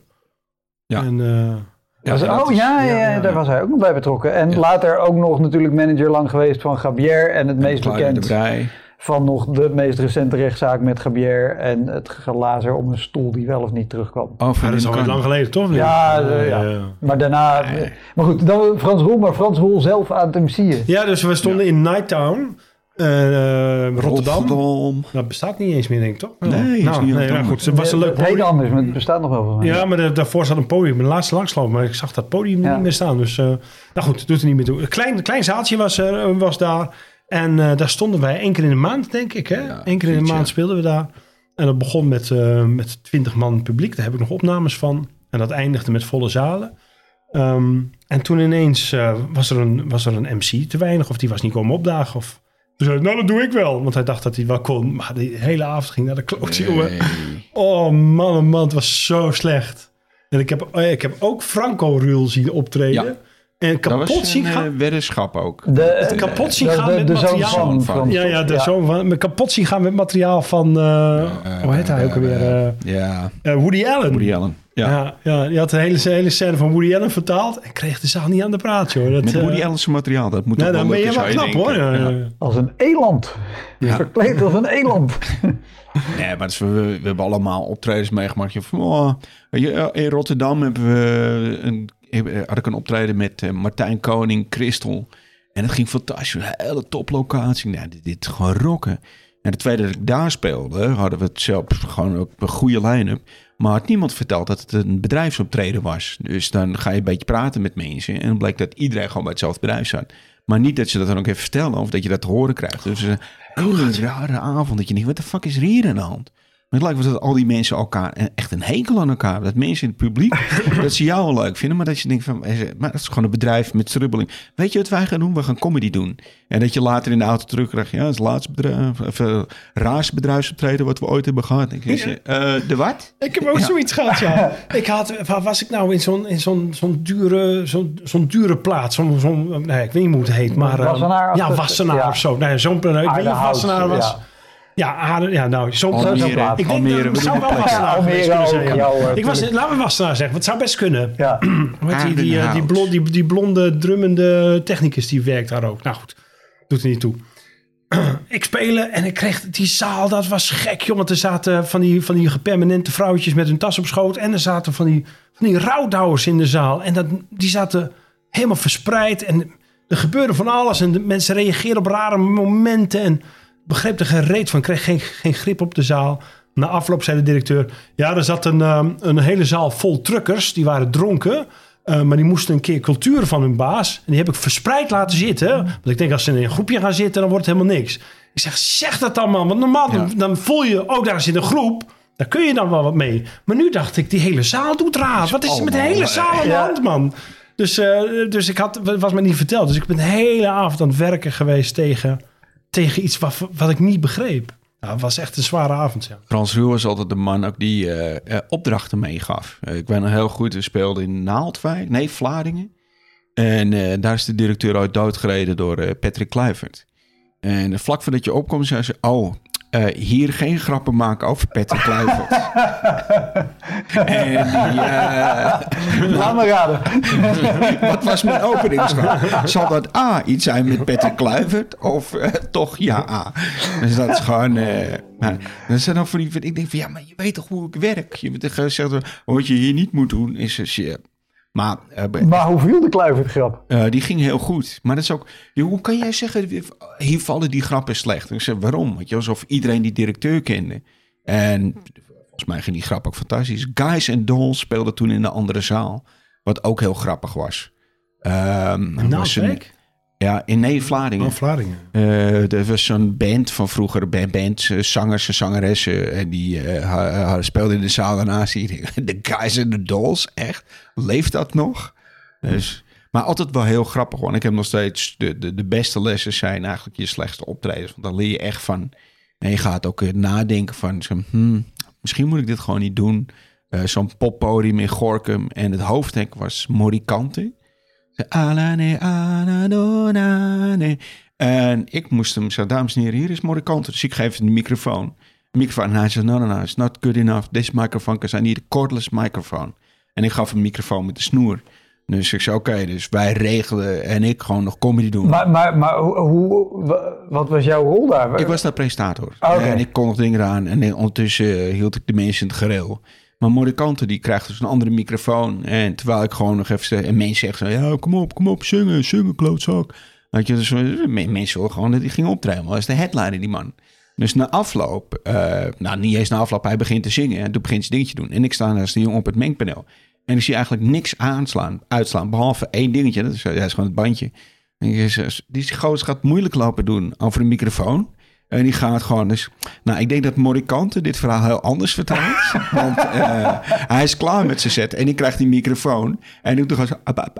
C: Ja.
B: En, eh,
C: Ja,
A: Was- oh ja, ja,
B: ja, ja.
A: daar was hij ook nog bij betrokken. En
C: Ja.
A: later ook nog natuurlijk manager lang geweest van Gabier. En het meest
C: Claudia de
A: bekend
C: Brij.
A: Van nog de meest recente rechtszaak met Gabier. En het gelazer om een stoel die wel of niet terugkwam.
C: Oh,
B: dat is
C: Kan.
B: lang geleden, toch?
A: Ja, eh, ja. Maar daarna... Maar goed, dan Frans Roel, maar Frans Roel zelf aan het MC'en.
B: Ja, dus we stonden in Nighttown, eh, eh, Rotterdam.
C: Rotterdam.
B: Dat bestaat niet eens meer, denk ik, toch?
C: Nee, is
B: nou,
C: niet
B: nee,
C: aan het
B: nou, goed, het was een leuk podium.
A: anders, maar het bestaat nog wel van mij.
B: Ja, maar da- daarvoor zat een podium. Ik ben de laatste langslopen, maar ik zag dat podium
A: Ja.
B: niet meer staan. Dus, eh, nou goed, doet er niet meer toe. Een klein, klein zaaltje was, er, was daar. En eh, daar stonden wij één keer in de maand, denk ik. Hè?
C: Ja,
B: Eén keer in de maand speelden we daar. En dat begon met, eh met 20 man publiek. Daar heb ik nog opnames van. En dat eindigde met volle zalen. Ehm, en toen ineens eh, was, er een, was er een MC te weinig. Of die was niet komen opdagen. Of toen zei nou dat doe ik wel. Want hij dacht dat hij wel kon. Maar die hele avond ging naar de kloot, jongen.
C: Nee.
B: Oh man, oh man, het was zo slecht. En ik heb, ik heb ook Franco Ruel zien optreden.
C: Ja.
B: En
C: Dat
B: kapot
C: was
B: zien
C: een
B: gaan.
C: eh, weddenschap ook.
A: De,
B: kapot zien gaan
A: de-
B: met materiaal.
A: van,
C: Van-
A: van-
B: ja, ja, de zoon van. Met kapot zien gaan met materiaal van. eh, hoe heet hij ook alweer? eh,
C: Ja,
B: eh, Woody Allen.
C: Woody Allen. Ja.
B: Ja, ja, die had de hele, hele scène van Woody Allen vertaald. En kreeg de zaal niet aan de praat, joh. Dat,
C: Met
B: eh,
C: Woody Allen's materiaal, dat moet
B: nou,
C: toch
B: dan ben je wel knap, hoor.
C: denken.
B: Ja,
C: Ja.
B: ja.
A: Als een eland.
C: Ja.
A: Verkleed als een eland.
C: Nee, maar is- we, we hebben allemaal optredens meegemaakt. Je van, oh, eh, in Rotterdam hebben we een, had ik een optreden met eh, Martijn Koning, Christel. En het ging fantastisch. Een hele toplocatie. Nou, dit, dit gewoon rocken. En de tweede dat ik daar speelde, hadden we het zelf gewoon ook een goede line-up. Maar had niemand verteld dat het een bedrijfsoptreden was. Dus dan ga je een beetje praten met mensen. En dan blijkt dat iedereen gewoon bij hetzelfde bedrijf zat. Maar niet dat ze dat dan ook even vertellen of dat je dat te horen krijgt. Dus eh, een hele rare avond dat je denkt, wat de fuck is er hier aan de hand? Maar het lijkt wel dat al die mensen elkaar en echt een hekel aan elkaar. Dat mensen in het publiek, dat ze jou wel leuk vinden. Maar dat je denkt van, eh, maar dat is gewoon een bedrijf met strubbeling. Weet je wat wij gaan doen? We gaan comedy doen. En dat je later in de auto terugkrijgt. Ja, het is het laatste bedrijf, of, uh, raarste bedrijfsoptreden wat we ooit hebben gehad. Ik uh, de wat?
B: Ik heb ook zoiets gehad, ja. Ik had, waar was ik nou in zo'n in zo'n zo'n dure, zo'n zo'n dure plaats? Zo'n, zo'n, nee, ik weet niet hoe het heet, maar...
A: Wassenaar?
B: ja, Wassenaar ja. of zo. Nee, zo'n, ik weet niet of Wassenaar was. Ja. Ja, Aarde, ja nou, zo'n
C: Almere,
B: Ik denk
C: Almere,
B: dat het zou wel Wassenaar kunnen zijn.
A: jou, uh,
B: ik was, laten we Wassenaar zeggen, want het zou best kunnen.
A: Ja.
B: Je, die, uh, die, blond, die, die blonde drummende technicus die werkt daar ook. Nou goed, doet er niet toe. ik spelen en ik kreeg die zaal, dat was gek, jongen. Er zaten van die, van die gepermanente vrouwtjes met hun tas op schoot. En er zaten van die, van die rouwdouwers in de zaal. En dat, die zaten helemaal verspreid. En er gebeurde van alles. En de mensen reageerden op rare momenten. En begreep er geen reet van. Kreeg geen, geen grip op de zaal. Na afloop zei de directeur... Ja, er zat een, um, een hele zaal vol truckers. Die waren dronken. Uh, maar die moesten een keer cultuur van hun baas. En die heb ik verspreid laten zitten. Want ik denk, als ze in een groepje gaan zitten, dan wordt het helemaal niks. Ik zeg, zeg dat dan man. Want normaal ja. dan, voel je, oh daar zit een groep. Daar kun je dan wel wat mee. Maar nu dacht ik, die hele zaal doet raar. Wat is er met de hele zaal aan de hand, man? Dus, uh, dus ik had, was me niet verteld. Dus ik ben de hele avond aan het werken geweest tegen, tegen iets wat, wat ik niet begreep. Nou, het was echt een zware avond.
C: Frans Ruhl was altijd de man ook die uh, uh, opdrachten meegaf. Uh, ik ben nog heel goed, we speelden in Naaldwijk, nee, Vlaardingen. En daar is de directeur ooit doodgereden door Patrick Kluivert. En vlak voordat je opkomt, zei ze: Oh, uh, hier geen grappen maken over Patrick Kluivert. en ja.
A: Laat me raden.
C: Wat was mijn openingsgrap? Zal dat A iets zijn met Patrick Kluivert of uh, toch ja A? Dus dat is gewoon. Nou, dat zijn dan voor die. Ik denk van ja, maar je weet toch hoe ik werk? Je moet gezegd wat je hier niet moet doen is als je. Maar, uh,
A: maar hoe viel de Kluivert grap?
C: Uh, die ging heel goed. Maar dat is ook. Hoe kan jij zeggen, hier vallen die grappen slecht? Ik zeg, waarom? Want je, alsof iedereen die directeur kende. En volgens mij ging die grap ook fantastisch. Guys and Dolls speelden toen in de andere zaal. Wat ook heel grappig was. Um,
B: was een,
C: ja, in nee, Vlaardingen.
B: Oh, Vlaardingen.
C: Uh, er was zo'n band van vroeger, band, band zangers en zangeressen. En die uh, speelden in de zaal daarnaast. De Guys and the Dolls, echt? Leeft dat nog? Dus, maar altijd wel heel grappig. Want ik heb nog steeds de, de, de beste lessen zijn eigenlijk je slechtste optredens. Want dan leer je echt van. En je gaat ook nadenken van. Hmm, misschien moet ik dit gewoon niet doen. Uh, Zo'n poppodium in Gorkum. En het hoofddenk was Morikante. Alane. En ik moest hem zeggen, dames en heren, hier is Morikante. Dus ik geef hem de microfoon. De microfoon. En hij zei, no, no, no, it's not good enough. This microphone, because I need a cordless microphone. En ik gaf hem een microfoon met de snoer. Dus ik zei, oké, okay, dus wij regelen en ik gewoon nog comedy doen.
A: Maar, maar, maar hoe, wat was jouw rol daar?
C: Ik was daar presentator.
A: Okay.
C: En ik kon nog dingen aan. En ondertussen hield ik de mensen in het gereel. Maar Morikante die krijgt dus een andere microfoon. En terwijl ik gewoon nog even... En mensen zeggen zo, ja, kom op, kom op, zingen, zingen, klootzak. Weet je, dus mensen horen gewoon dat hij ging optreden. Dat is de headliner, die man. Dus na afloop, uh, nou niet eens na afloop, hij begint te zingen. En toen begint zijn dingetje doen. En ik sta naast de jongen op het mengpaneel. En ik zie eigenlijk niks aanslaan, uitslaan, behalve één dingetje. Dat is, is gewoon het bandje. En ik, die gozer gaat moeilijk lopen doen over een microfoon. En die gaat gewoon dus... Nou, ik denk dat Morikante dit verhaal heel anders vertelt. want uh, hij is klaar met zijn set. En die krijgt die microfoon. En doet er gewoon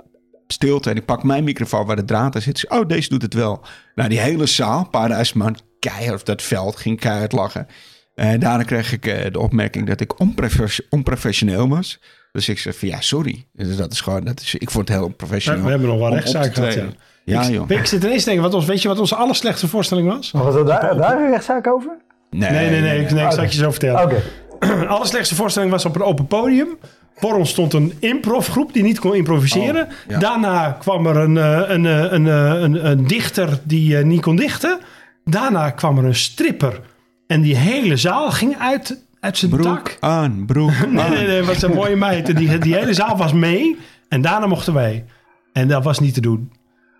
C: stilte. En ik pak mijn microfoon waar de draad aan zit. Oh, deze doet het wel. Nou, die hele zaal, een paar duizend man, keihard dat veld, ging keihard lachen. En daarna kreeg ik uh, de opmerking dat ik onprofes onprofessioneel was. Dus ik zei van ja, sorry. Dus dat is gewoon, dat is, ik vond het heel onprofessioneel.
B: Ja, we hebben nog wel rechtszaak gehad, ja.
C: Ja,
B: ik,
C: joh.
B: Ik zit ineens te denken, wat ons, weet je wat onze allerslechtste voorstelling was?
A: Was er daar, daar een rechtszaak over?
B: Nee, nee, nee. nee, nee, nee ik zal het je zo vertellen.
A: Oké.
B: Okay. allerslechtste voorstelling was op een open podium. Voor ons stond een improvgroep die niet kon improviseren. Oh, ja. Daarna kwam er een, een, een, een, een dichter die niet kon dichten. Daarna kwam er een stripper. En die hele zaal ging uit, uit zijn
C: broek
B: dak.
C: aan, broek aan.
B: nee, nee, nee, het was een mooie meid. En die, die hele zaal was mee. En daarna mochten wij. En dat was niet te doen.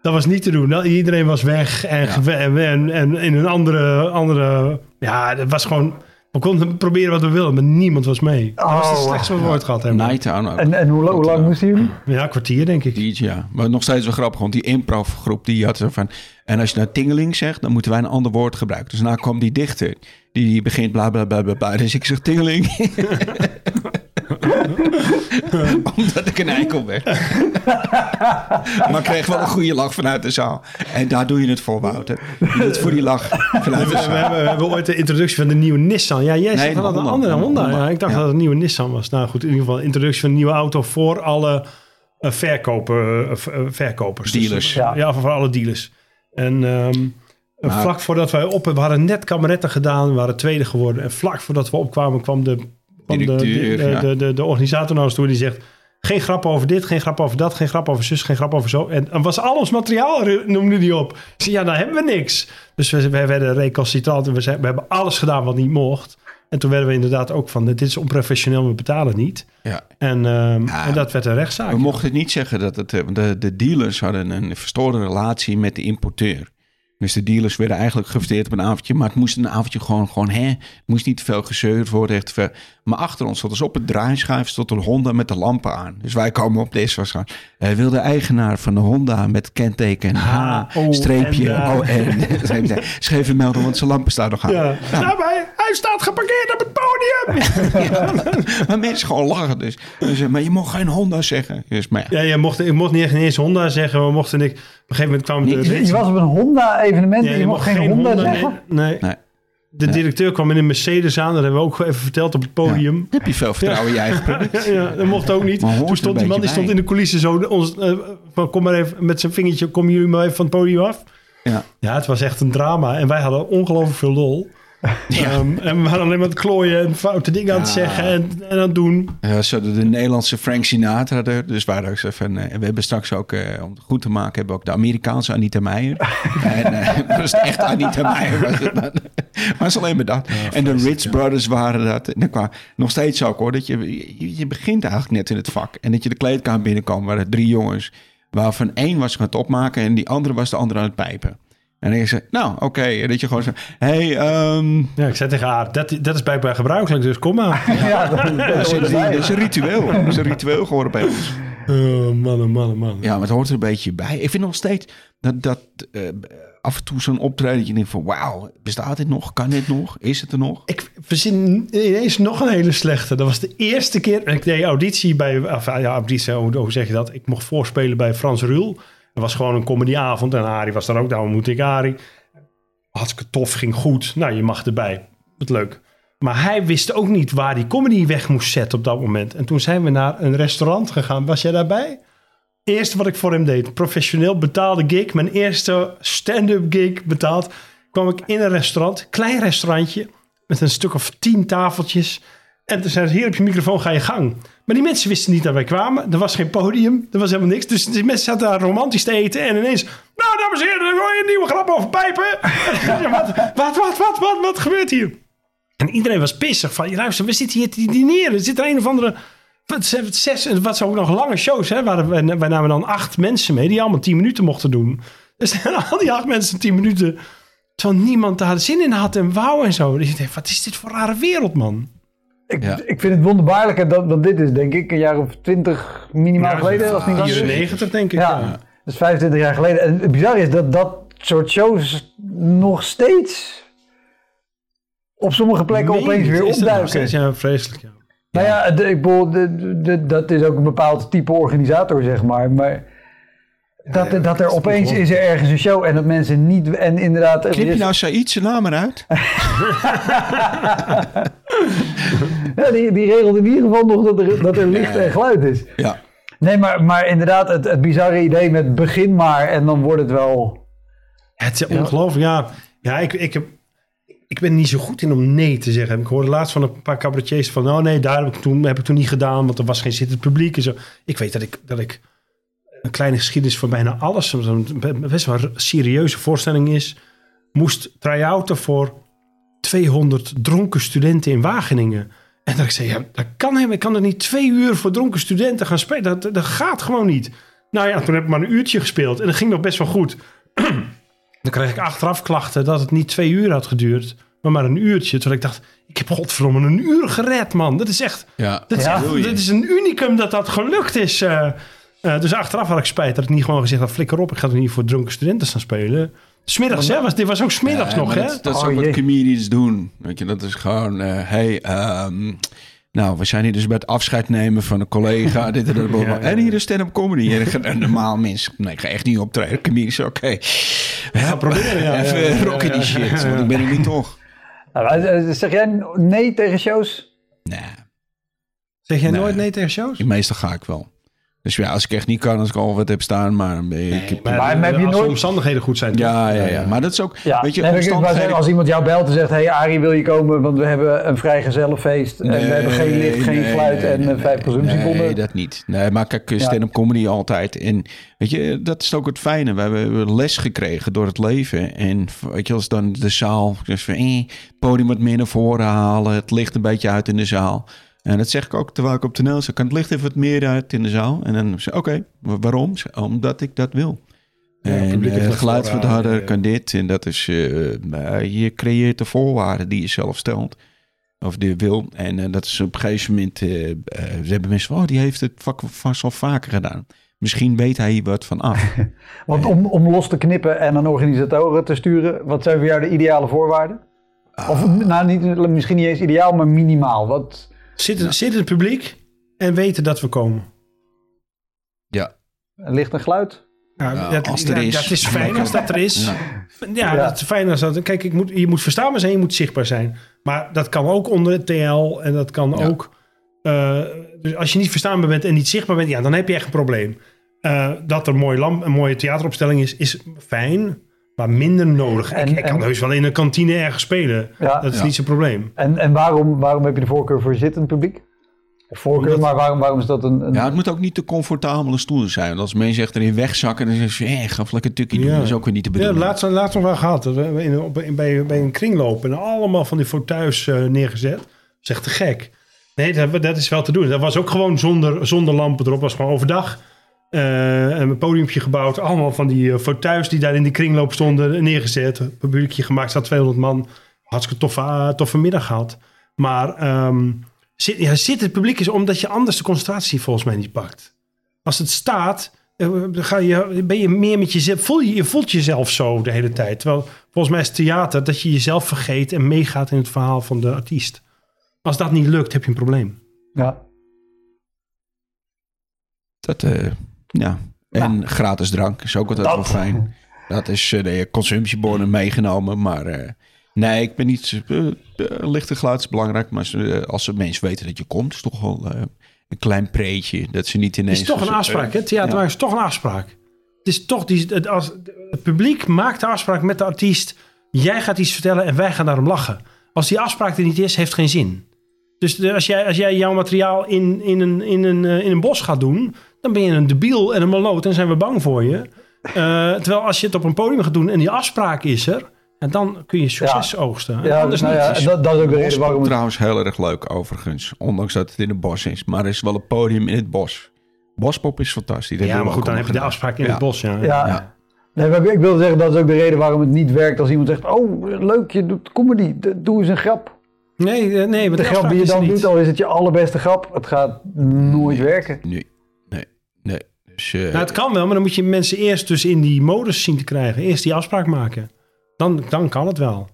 B: Dat was niet te doen. Iedereen was weg. En, ja. en, en in een andere, andere... Ja, dat was gewoon... We konden proberen wat we wilden, maar niemand was mee. Dat was het
A: Oh,
B: slechtste wat we ooit gehad hebben.
C: Nighttown ook.
A: En, en hoe, la- hoe lang moesten jullie?
B: Ja, een kwartier denk ik.
C: Ja, maar nog steeds wel grappig, want die improvgroep die had zo van... En als je nou tingeling zegt, dan moeten wij een ander woord gebruiken. Dus daarna kwam die dichter, die, die begint bla bla bla bla bla. Dus ik zeg tingeling. Omdat ik een eikel ben. maar ik kreeg wel een goede lach vanuit de zaal. En daar doe je het voor, Wouter. Je doet het voor die lach vanuit de
B: We, we
C: zaal.
B: hebben, we hebben ooit de introductie van de nieuwe Nissan. Ja, jij zegt dat
C: de
B: het een andere
C: De
B: Honda.
C: Honda.
B: Ja, ik dacht
C: Ja.
B: dat het een nieuwe Nissan was. Nou goed, in ieder geval introductie van een nieuwe auto voor alle eh, verkoper, eh, eh, verkopers. Dus,
C: Dealers.
B: ja. ja, voor alle dealers. En ehm,
C: Maar-
B: vlak voordat wij op... We hadden net kameretten gedaan, we waren tweede geworden. En vlak voordat we opkwamen kwam de, de, de, de, de, organisator naar ons toe. Die zegt... Geen grap over dit, geen grap over dat, geen grap over zus, geen grap over zo. En, en was al ons materiaal, noemde die op. Ik zei, ja, dan hebben we niks. Dus we, we werden recalcitrant en we, zei, we hebben alles gedaan wat niet mocht. En toen werden we inderdaad ook van, dit is onprofessioneel, we betalen niet.
C: Ja.
B: En, ehm,
C: Ja.
B: en dat werd een rechtszaak.
C: We mochten niet zeggen dat het... eh, De, de dealers hadden een verstoorde relatie met de importeur. Dus de dealers werden eigenlijk gefeteerd op een avondje. Maar het moest een avondje gewoon, gewoon hè. Het moest niet te veel gezeurd worden. Echt veel. Maar achter ons stond dus op het draaischijf stond een Honda met de lampen aan. Dus wij komen op deze waarschijnlijk. Hij wil de eigenaar van de Honda met kenteken H,
B: O,
C: streepje,
B: N,
C: O, N. Schreef een melden, want zijn lampen staan nog aan.
B: Ja. Maar hij, hij staat geparkeerd op het podium.
C: Maar mensen gewoon lachen dus. Dus, eh, maar je mag geen Honda zeggen. Dus, maar ja.
B: Ja, je mocht, ik mocht niet echt eens Honda zeggen. We mochten niks. Op een gegeven moment kwam de...
C: Niet-
A: Je, je was op een Honda-evenement
B: Ja,
A: en je mocht geen Honda, zeggen?
B: Nee. nee.
C: Nee.
B: De directeur kwam in een Mercedes aan. Dat hebben we ook even verteld op het podium.
C: Heb je veel vertrouwen in je eigen product?
B: Ja, dat mocht ook niet. Toen stond die man die stond in de coulissen zo ons, eh, van, kom maar even met zijn vingertje, kom jullie maar even van het podium af.
C: Ja.
B: Ja, het was echt een drama. En wij hadden ongelooflijk veel lol. Ehm, en we waren alleen maar aan het klooien en foute dingen aan het zeggen en, en aan het doen.
C: Ja, ze hadden de Nederlandse Frank Sinatra er. Dus waren ook zo van, eh, we hebben straks ook, eh, om het goed te maken, hebben we ook de Amerikaanse Anita Meijer. en eh, dat is echt Anita Meijer. Was het dan. maar is alleen maar dat. en de Rich Brothers waren dat. En dan kwam nog steeds ook hoor, dat je, je, je begint eigenlijk net in het vak. En dat je de kleedkamer binnenkwam, waren drie jongens. Waarvan één was gaan het opmaken en die andere was de andere aan het pijpen. En dan is ze, nou oké, En dat je gewoon zo, hey, ehm,
B: Ja, ik zei tegen haar, dat, dat is blijkbaar gebruikelijk, dus kom maar.
A: Ja, dat, dat
C: dat, is, dat is een ritueel. Dat is een ritueel geworden bij ons.
B: Oh, mannen, mannen, mannen.
C: Ja, maar het hoort er een beetje bij. Ik vind nog steeds dat, dat eh, af en toe zo'n optreden... dat je denkt van wauw, bestaat dit nog? Kan dit nog? Is het er nog?
B: Ik verzin ineens nog een hele slechte. Dat was de eerste keer. Ik deed auditie bij. Of, ja, auditie, hoe, hoe zeg je dat? Ik mocht voorspelen bij Frans Ruul. Dat was gewoon een comedyavond. En Arie was daar ook. Daar ontmoette ik Arie. Hartstikke tof, ging goed. Nou, je mag erbij. Wat leuk. Maar hij wist ook niet waar die comedy weg moest zetten op dat moment. En toen zijn we naar een restaurant gegaan. Was jij daarbij? Eerste wat ik voor hem deed. Professioneel betaalde gig. Mijn eerste stand-up gig betaald. Kwam ik in een restaurant. Klein restaurantje. Met een stuk of tien tafeltjes. En toen zei ze, hier heb je microfoon, ga je gang. Maar die mensen wisten niet dat wij kwamen. Er was geen podium, er was helemaal niks. Dus die mensen zaten daar romantisch te eten. En ineens, nou dames en heren, er wordt een nieuwe grap over pijpen. Wat, wat, wat, wat, wat, wat gebeurt hier? En iedereen was pissig van, luister, we zitten hier te dineren. Er zit er een of andere, wat, zes, wat zijn ook nog lange shows. Hè? Waar, wij, namen dan acht mensen mee, die allemaal tien minuten mochten doen. Dus al die acht mensen tien minuten, terwijl niemand daar zin in had en wou en zo. Dus je wat is dit voor rare wereld, man?
A: Ik,
C: Ja.
A: ik vind het wonderbaarlijker dat, want dit is denk ik een jaar of twintig minimaal geleden. Als niet langer is.
B: 94 denk ik, ja.
A: Ja, dat is 25 jaar geleden. En het bizarre is dat dat soort shows nog steeds op sommige plekken
B: Meen
A: opeens weer
B: dat
A: opduiken.
B: steeds? Ja, vreselijk, ja.
A: Nou ja, de, ik bedoel, de, de- dat is ook een bepaald type organisator, zeg maar. Maar dat, dat er opeens is er ergens een show en dat mensen niet... En inderdaad... er
C: Knip je nou Said zijn naam eruit?
A: ja, die, die regelt in ieder geval nog dat er, dat er licht en geluid is.
C: Ja.
A: Nee, maar, maar inderdaad, het, het bizarre idee met begin maar en dan wordt het wel...
B: Het is ongelooflijk, ja. Ja, ik, ik, heb, ik ben niet zo goed in om nee te zeggen. Ik hoorde laatst van een paar cabaretiers van... oh nee, daar heb ik toen, heb ik toen niet gedaan... want er was geen zittend publiek en zo. Ik weet dat ik, dat ik een kleine geschiedenis van bijna alles... zo'n best wel een serieuze voorstelling is... moest try-outen voor 200 dronken studenten in Wageningen. En dat ik zei, ja, dat kan helemaal. Ik kan er niet twee uur voor dronken studenten gaan spelen. Dat, dat gaat gewoon niet. Nou ja, toen heb ik maar een uurtje gespeeld. En dat ging nog best wel goed. Dan kreeg ik achteraf klachten dat het niet twee uur had geduurd. maar maar een uurtje. Terwijl ik dacht, ik heb godverdomme een uur gered, man. Dat is echt,
C: Ja,
B: dat is,
A: Ja.
B: echt,
C: Wil je?
B: dat is een unicum dat dat gelukt is. eh. Eh, dus achteraf had ik spijt dat ik niet gewoon gezegd had, flikker op, ik ga er niet voor dronken studenten staan spelen. Smiddags, hè? Was, dit was ook smiddags
C: Ja,
B: nog, hè?
C: Dat, dat is
A: Oh,
C: ook wat comedians doen. Weet je, dat is gewoon, eh, hey, ehm, nou, we zijn hier dus bij het afscheid nemen van een collega. dit en dat.
B: Ja, ja.
C: En hier is stand-up comedy. En een- normaal mens, nee, ik ga echt niet optreden. Comedians, oké.
B: Ga proberen, ja.
C: Even
B: ja, ja,
C: rocken
B: ja,
C: die
B: ja,
C: shit,
B: ja.
C: want ik ben er niet toch.
A: Nou, eh, zeg jij nee tegen shows?
C: Nee,
B: Zeg jij
C: Nee.
B: nooit nee tegen shows?
C: meestal ga ik wel. Dus ja, als ik echt niet kan, als ik al wat heb staan, maar eh, ik.
B: Maar,
A: Maar heb je
B: als de
A: nooit-
B: omstandigheden goed zijn. toch?
C: ja, ja, ja, maar dat is ook,
A: Ja,
C: weet je,
A: nee,
C: omstandigheden...
A: zeggen, als iemand jou belt en zegt... hey Arie, wil je komen? Want we hebben een vrijgezellenfeest. en we hebben geen licht, geen
C: nee,
A: fluit en
C: nee,
A: eh, vijf consumptiebonnen.
C: Nee, dat niet. Nee, maar kijk, stand-up comedy altijd. En weet je, dat is ook het fijne. We hebben les gekregen door het leven. En weet je, als dan de zaal... Dus van, eh, podium wat meer naar voren halen. Het licht een beetje uit in de zaal. En dat zeg ik ook terwijl ik op toneel zit. Kan het licht even wat meer uit in de zaal? En dan zeg ik, oké, wa- waarom? Omdat ik dat wil.
B: Ja,
C: en het geluid wat harder kan dit. En dat is, eh, eh, je creëert de voorwaarden die je zelf stelt. Of die je wil. En eh, dat is op een gegeven moment, ze hebben mensen van, oh, die heeft het vast al vaker gedaan. Misschien weet hij hier wat van af.
A: Want om, om los te knippen en aan organisatoren te sturen... wat zijn voor jou de ideale voorwaarden? Of nou, niet, misschien niet eens ideaal, maar minimaal. Wat,
B: Zit, zit het publiek en weten dat we komen.
C: ja,
A: licht en geluid?
B: Ja, dat,
C: als er
B: ja,
C: is.
B: dat is fijn als dat er is.
C: Ja.
B: Ja,
A: Ja.
B: dat is fijn als dat. Kijk, ik moet, je moet verstaanbaar zijn, je moet zichtbaar zijn. Maar dat kan ook onder het TL en dat kan
C: Ja.
B: ook. eh, dus als je niet verstaanbaar bent en niet zichtbaar bent, ja, dan heb je echt een probleem. Eh, dat er een mooie, lamp, een mooie theateropstelling is, is fijn, maar minder nodig.
A: En-
B: ik, ik kan heus wel in een kantine ergens spelen.
A: Ja.
B: dat is
C: Ja.
B: niet zo'n probleem.
A: En, en waarom, waarom heb je de voorkeur voor zittend publiek? Voorkeur,
B: Omdat-
A: maar waarom, waarom is dat een... een
C: ja, het moet ook niet te comfortabele stoelen zijn. Want als mensen echt erin wegzakken, dan zeggen ze, eh, ga even lekker tukkie doen.
B: Ja.
C: Dat is ook weer niet de
B: Ja,
C: bedoeling.
B: laatst, laatst nog wel gehad. Dat we in, op, in- bij, bij een kringloop en allemaal van die fauteuils eh, neergezet. Dat is echt te gek. Nee, dat, dat is wel te doen. Dat was ook gewoon zonder, zonder lampen erop. was gewoon overdag. Eh, een podiumpje gebouwd. Allemaal van die eh, fauteuils die daar in die kringloop stonden neergezet. Publiekje gemaakt. Zat 200 man. Hartstikke toffe, eh, toffe middag gehad. Maar ehm, zit, ja, zit het publiek is omdat je anders de concentratie volgens mij niet pakt. Als het staat, ga je, ben je meer met jezelf. Voel je, je voelt jezelf zo de hele tijd. Terwijl volgens mij is theater dat je jezelf vergeet en meegaat in het verhaal van de artiest. Als dat niet lukt, heb je een probleem.
A: ja.
C: Dat, ja. En gratis drank is ook altijd
A: Dat.
C: wel fijn. Dat is eh, de consumptiebonnen meegenomen. Maar eh, nee, ik ben niet... eh, lichte geluid is belangrijk. Maar als de mensen weten dat je komt, is toch wel een klein preetje. Dat ze niet
B: Het
C: ineens...
B: is toch een afspraak, hè? Theater
C: Ja.
B: is toch een afspraak. Het is toch die, het, als, het publiek maakt de afspraak met de artiest. Jij gaat iets vertellen en wij gaan daarom lachen. Als die afspraak er niet is, heeft het geen zin. Dus als jij, als jij jouw materiaal in, in, een, in, een, in een bos gaat doen, dan ben je een debiel en een maloot en zijn we bang voor je. Eh, terwijl als je het op een podium gaat doen en die afspraak is er, en dan kun je succes oogsten.
A: Ja,
B: Anders
A: nou ja, dat, dat is ook de reden waarom
C: trouwens heel erg leuk overigens. Ondanks dat het in het bos is. Maar er is wel een podium in het bos. Bospop is fantastisch. Dat
B: ja, maar goed, dan heb je de afspraak in
C: Ja.
B: het bos. Ja.
A: Ja.
C: Ja.
A: Nee, maar ik, ik wilde zeggen, dat is ook de reden waarom het niet werkt als iemand zegt... Oh, leuk, je doet comedy, doe eens een grap.
B: Nee, eh, nee, want
A: De grap die je dan doet, al is het je allerbeste grap, het gaat nooit werken.
C: Nee, nee. Dus, eh,
B: Nou, het kan wel, maar dan moet je mensen eerst dus in die modus zien te krijgen. Eerst die afspraak maken. Dan, dan kan het wel.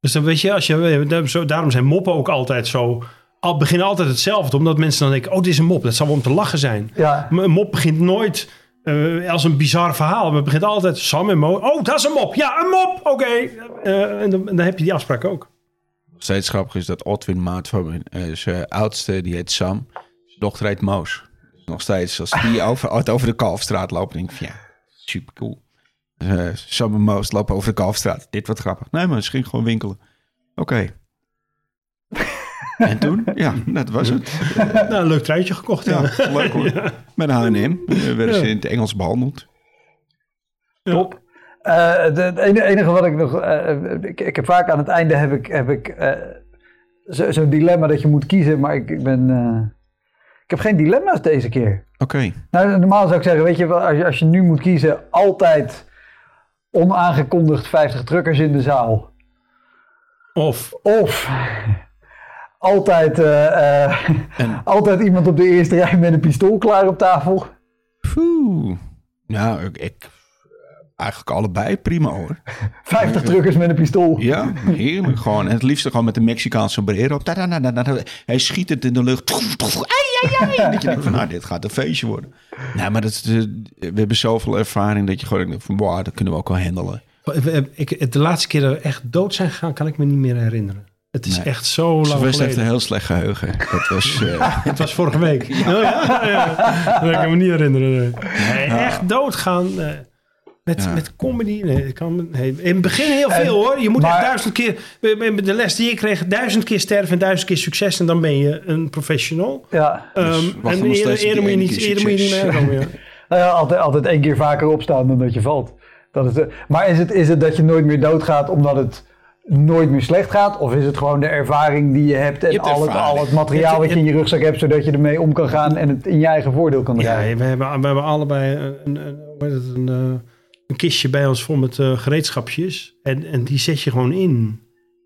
B: Dus dan weet je, als je, zo- daarom zijn moppen ook altijd zo... Al beginnen altijd hetzelfde, omdat mensen dan denken... Oh, dit is een mop, dat zal wel om te lachen zijn.
A: Ja,
B: Maar Een mop begint nooit eh, als een bizar verhaal. Maar het begint altijd Sam en Mo. Oh, dat is een mop. Ja, een mop. Oké. Eh, en, dan, en dan heb je die afspraak ook.
C: Nog steeds grappig is dat Otwin maat van eh, zijn oudste, die heet Sam. Zijn dochter heet Moos. Nog steeds, als die over, over de Kalfstraat lopen, denk ik van ja, super cool. Sam Moos lopen over de Kalfstraat. Dit wordt grappig. Nee, maar ze ging gewoon winkelen. Oké. en toen? Ja, dat was het.
B: Nou, een leuk truitje gekocht.
C: Ja,
B: Ja.
C: leuk hoor. Met een H&M eh, werden ze in het Engels behandeld.
A: top. Eh, het het enige, enige wat ik nog... eh, ik, ik heb vaak aan het einde heb ik, heb ik eh, zo- zo'n dilemma dat je moet kiezen, maar ik, ik ben... ik heb geen dilemma's deze keer.
C: Oké.
A: Nou, normaal zou ik zeggen, weet je, wel, als je, als je nu moet kiezen, altijd onaangekondigd 50 truckers in de zaal.
B: Of,
A: Of altijd, eh, eh, altijd iemand op de eerste rij met een pistool klaar op tafel.
C: Poeh. Nou, ik, ik- eigenlijk allebei prima hoor.
A: 50 truckers met een pistool.
C: Ja, heerlijk gewoon. En het liefst gewoon met een Mexicaanse sombrero. Hij schiet het in de lucht. Toef, toef. Ai, ai, ai. Dat je denkt van, nou, dit gaat een feestje worden. Nou, maar dat is de- we hebben zoveel ervaring dat je gewoon denkt van, wow, dat kunnen we ook wel handelen.
B: ik, de laatste keer dat we echt dood zijn gegaan, kan ik me niet meer herinneren. Het is
C: Nee.
B: echt zo lang
C: Sylvester heeft een
B: geleden.
C: heel slecht geheugen. Dat was... eh,
B: Het was vorige week. Oh, ja, ja. Dat kan ik me niet herinneren. Nee, Nee, echt doodgaan. eh, met,
C: Ja.
B: met comedy. Nee, ik kan, nee, in het begin heel veel hoor. Je moet
A: maar-
B: echt duizend keer. De les die ik kreeg, duizend keer sterven en duizend keer succes. En dan ben je een professional.
A: Ja.
B: Ehm,
C: wacht
B: en eerder, eerder, moet je niet, eerder moet je niet
C: succes.
B: meer komen. Ja.
A: Nou ja, altijd, altijd één keer vaker opstaan dan dat je valt. Dat is maar is het, is het dat je nooit meer doodgaat omdat het nooit meer slecht gaat? Of is het gewoon de ervaring die je hebt en
C: Je hebt
A: al, het, al het materiaal wat je in je rugzak hebt, zodat je ermee om kan gaan en het in je eigen voordeel kan
B: Ja,
A: draaien?
B: we hebben, we hebben allebei een, een, een, hoe heet het, een, eh, een kistje bij ons vol met eh, gereedschapjes. En, en die zet je gewoon in.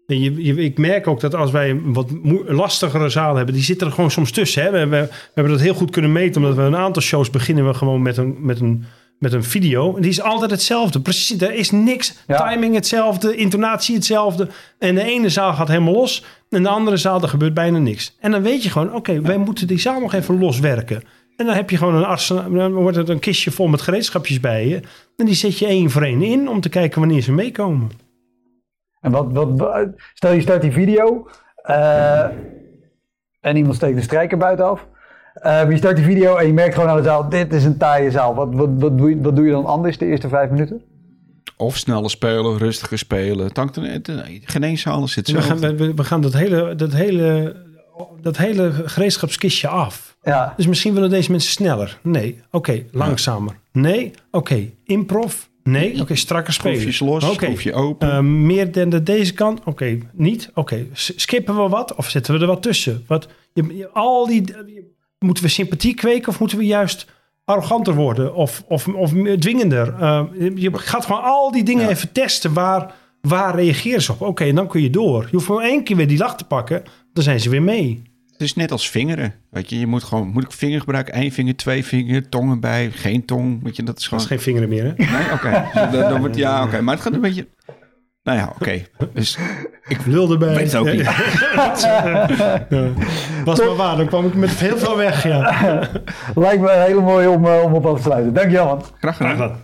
B: En je, je, ik merk ook dat als wij een wat lastigere zaal hebben, die zitten er gewoon soms tussen. Hè? We, we, we hebben dat heel goed kunnen meten, omdat we een aantal shows beginnen we gewoon met een, met een, met een video. En die is altijd hetzelfde. Precies, er is niks.
A: Ja.
B: Timing hetzelfde, intonatie hetzelfde. En de ene zaal gaat helemaal los. En de andere zaal, er gebeurt bijna niks. En dan weet je gewoon, oké, wij moeten die zaal nog even loswerken. En dan heb je gewoon een arsenaal, dan wordt het een kistje vol met gereedschapjes bij je. En die zet je één voor één in om te kijken wanneer ze meekomen.
A: En wat, wat, wat- stel je start die video eh, en iemand steekt de strijker buitenaf. Eh je start die video en je merkt gewoon aan de zaal, dit is een taaie zaal. Wat, wat, wat, doe, je, wat doe je dan anders de eerste vijf minuten?
C: of sneller spelen, rustiger spelen. Het hangt er, geen één zaal is
B: We gaan, we, we gaan dat, hele, dat, hele, dat hele gereedschapskistje af.
A: Ja,
B: Dus misschien willen deze mensen sneller. Nee. Oké, langzamer. Nee. Oké, improv. Nee. Oké, strakker spelen.
C: Schroefjes los,
B: Oké.
C: schroefje open.
B: Eh, meer dan de, deze kant? Oké, niet? Oké, skippen we wat of zetten we er wat tussen? Wat, je, je- al die, je- moeten we sympathie kweken of moeten we juist arroganter worden of, of, of dwingender? Eh, je, je gaat gewoon al die dingen
C: Ja.
B: even testen. Waar, waar reageren ze op? Oké, en dan kun je door. Je hoeft maar één keer weer die lach te pakken, dan zijn ze weer mee.
C: Het is net als vingeren. Weet je, je moet gewoon, moet ik vinger gebruiken? Eén vinger, twee vinger, tong erbij, geen tong. Weet je, dat is
B: Dat
C: gewoon...
B: is geen vingeren meer, hè?
C: Nee, oké. Dus dan, dan wordt, ja, oké. Maar het gaat een beetje... Nou ja, oké. Dus
B: Ik wil erbij.
C: weet het ook niet.
B: Ja. Was maar waar, dan kwam ik met heel veel weg, ja.
A: lijkt me heel mooi om, eh, om op af te sluiten. Dankjewel man.
C: Graag gedaan.
B: Graag gedaan.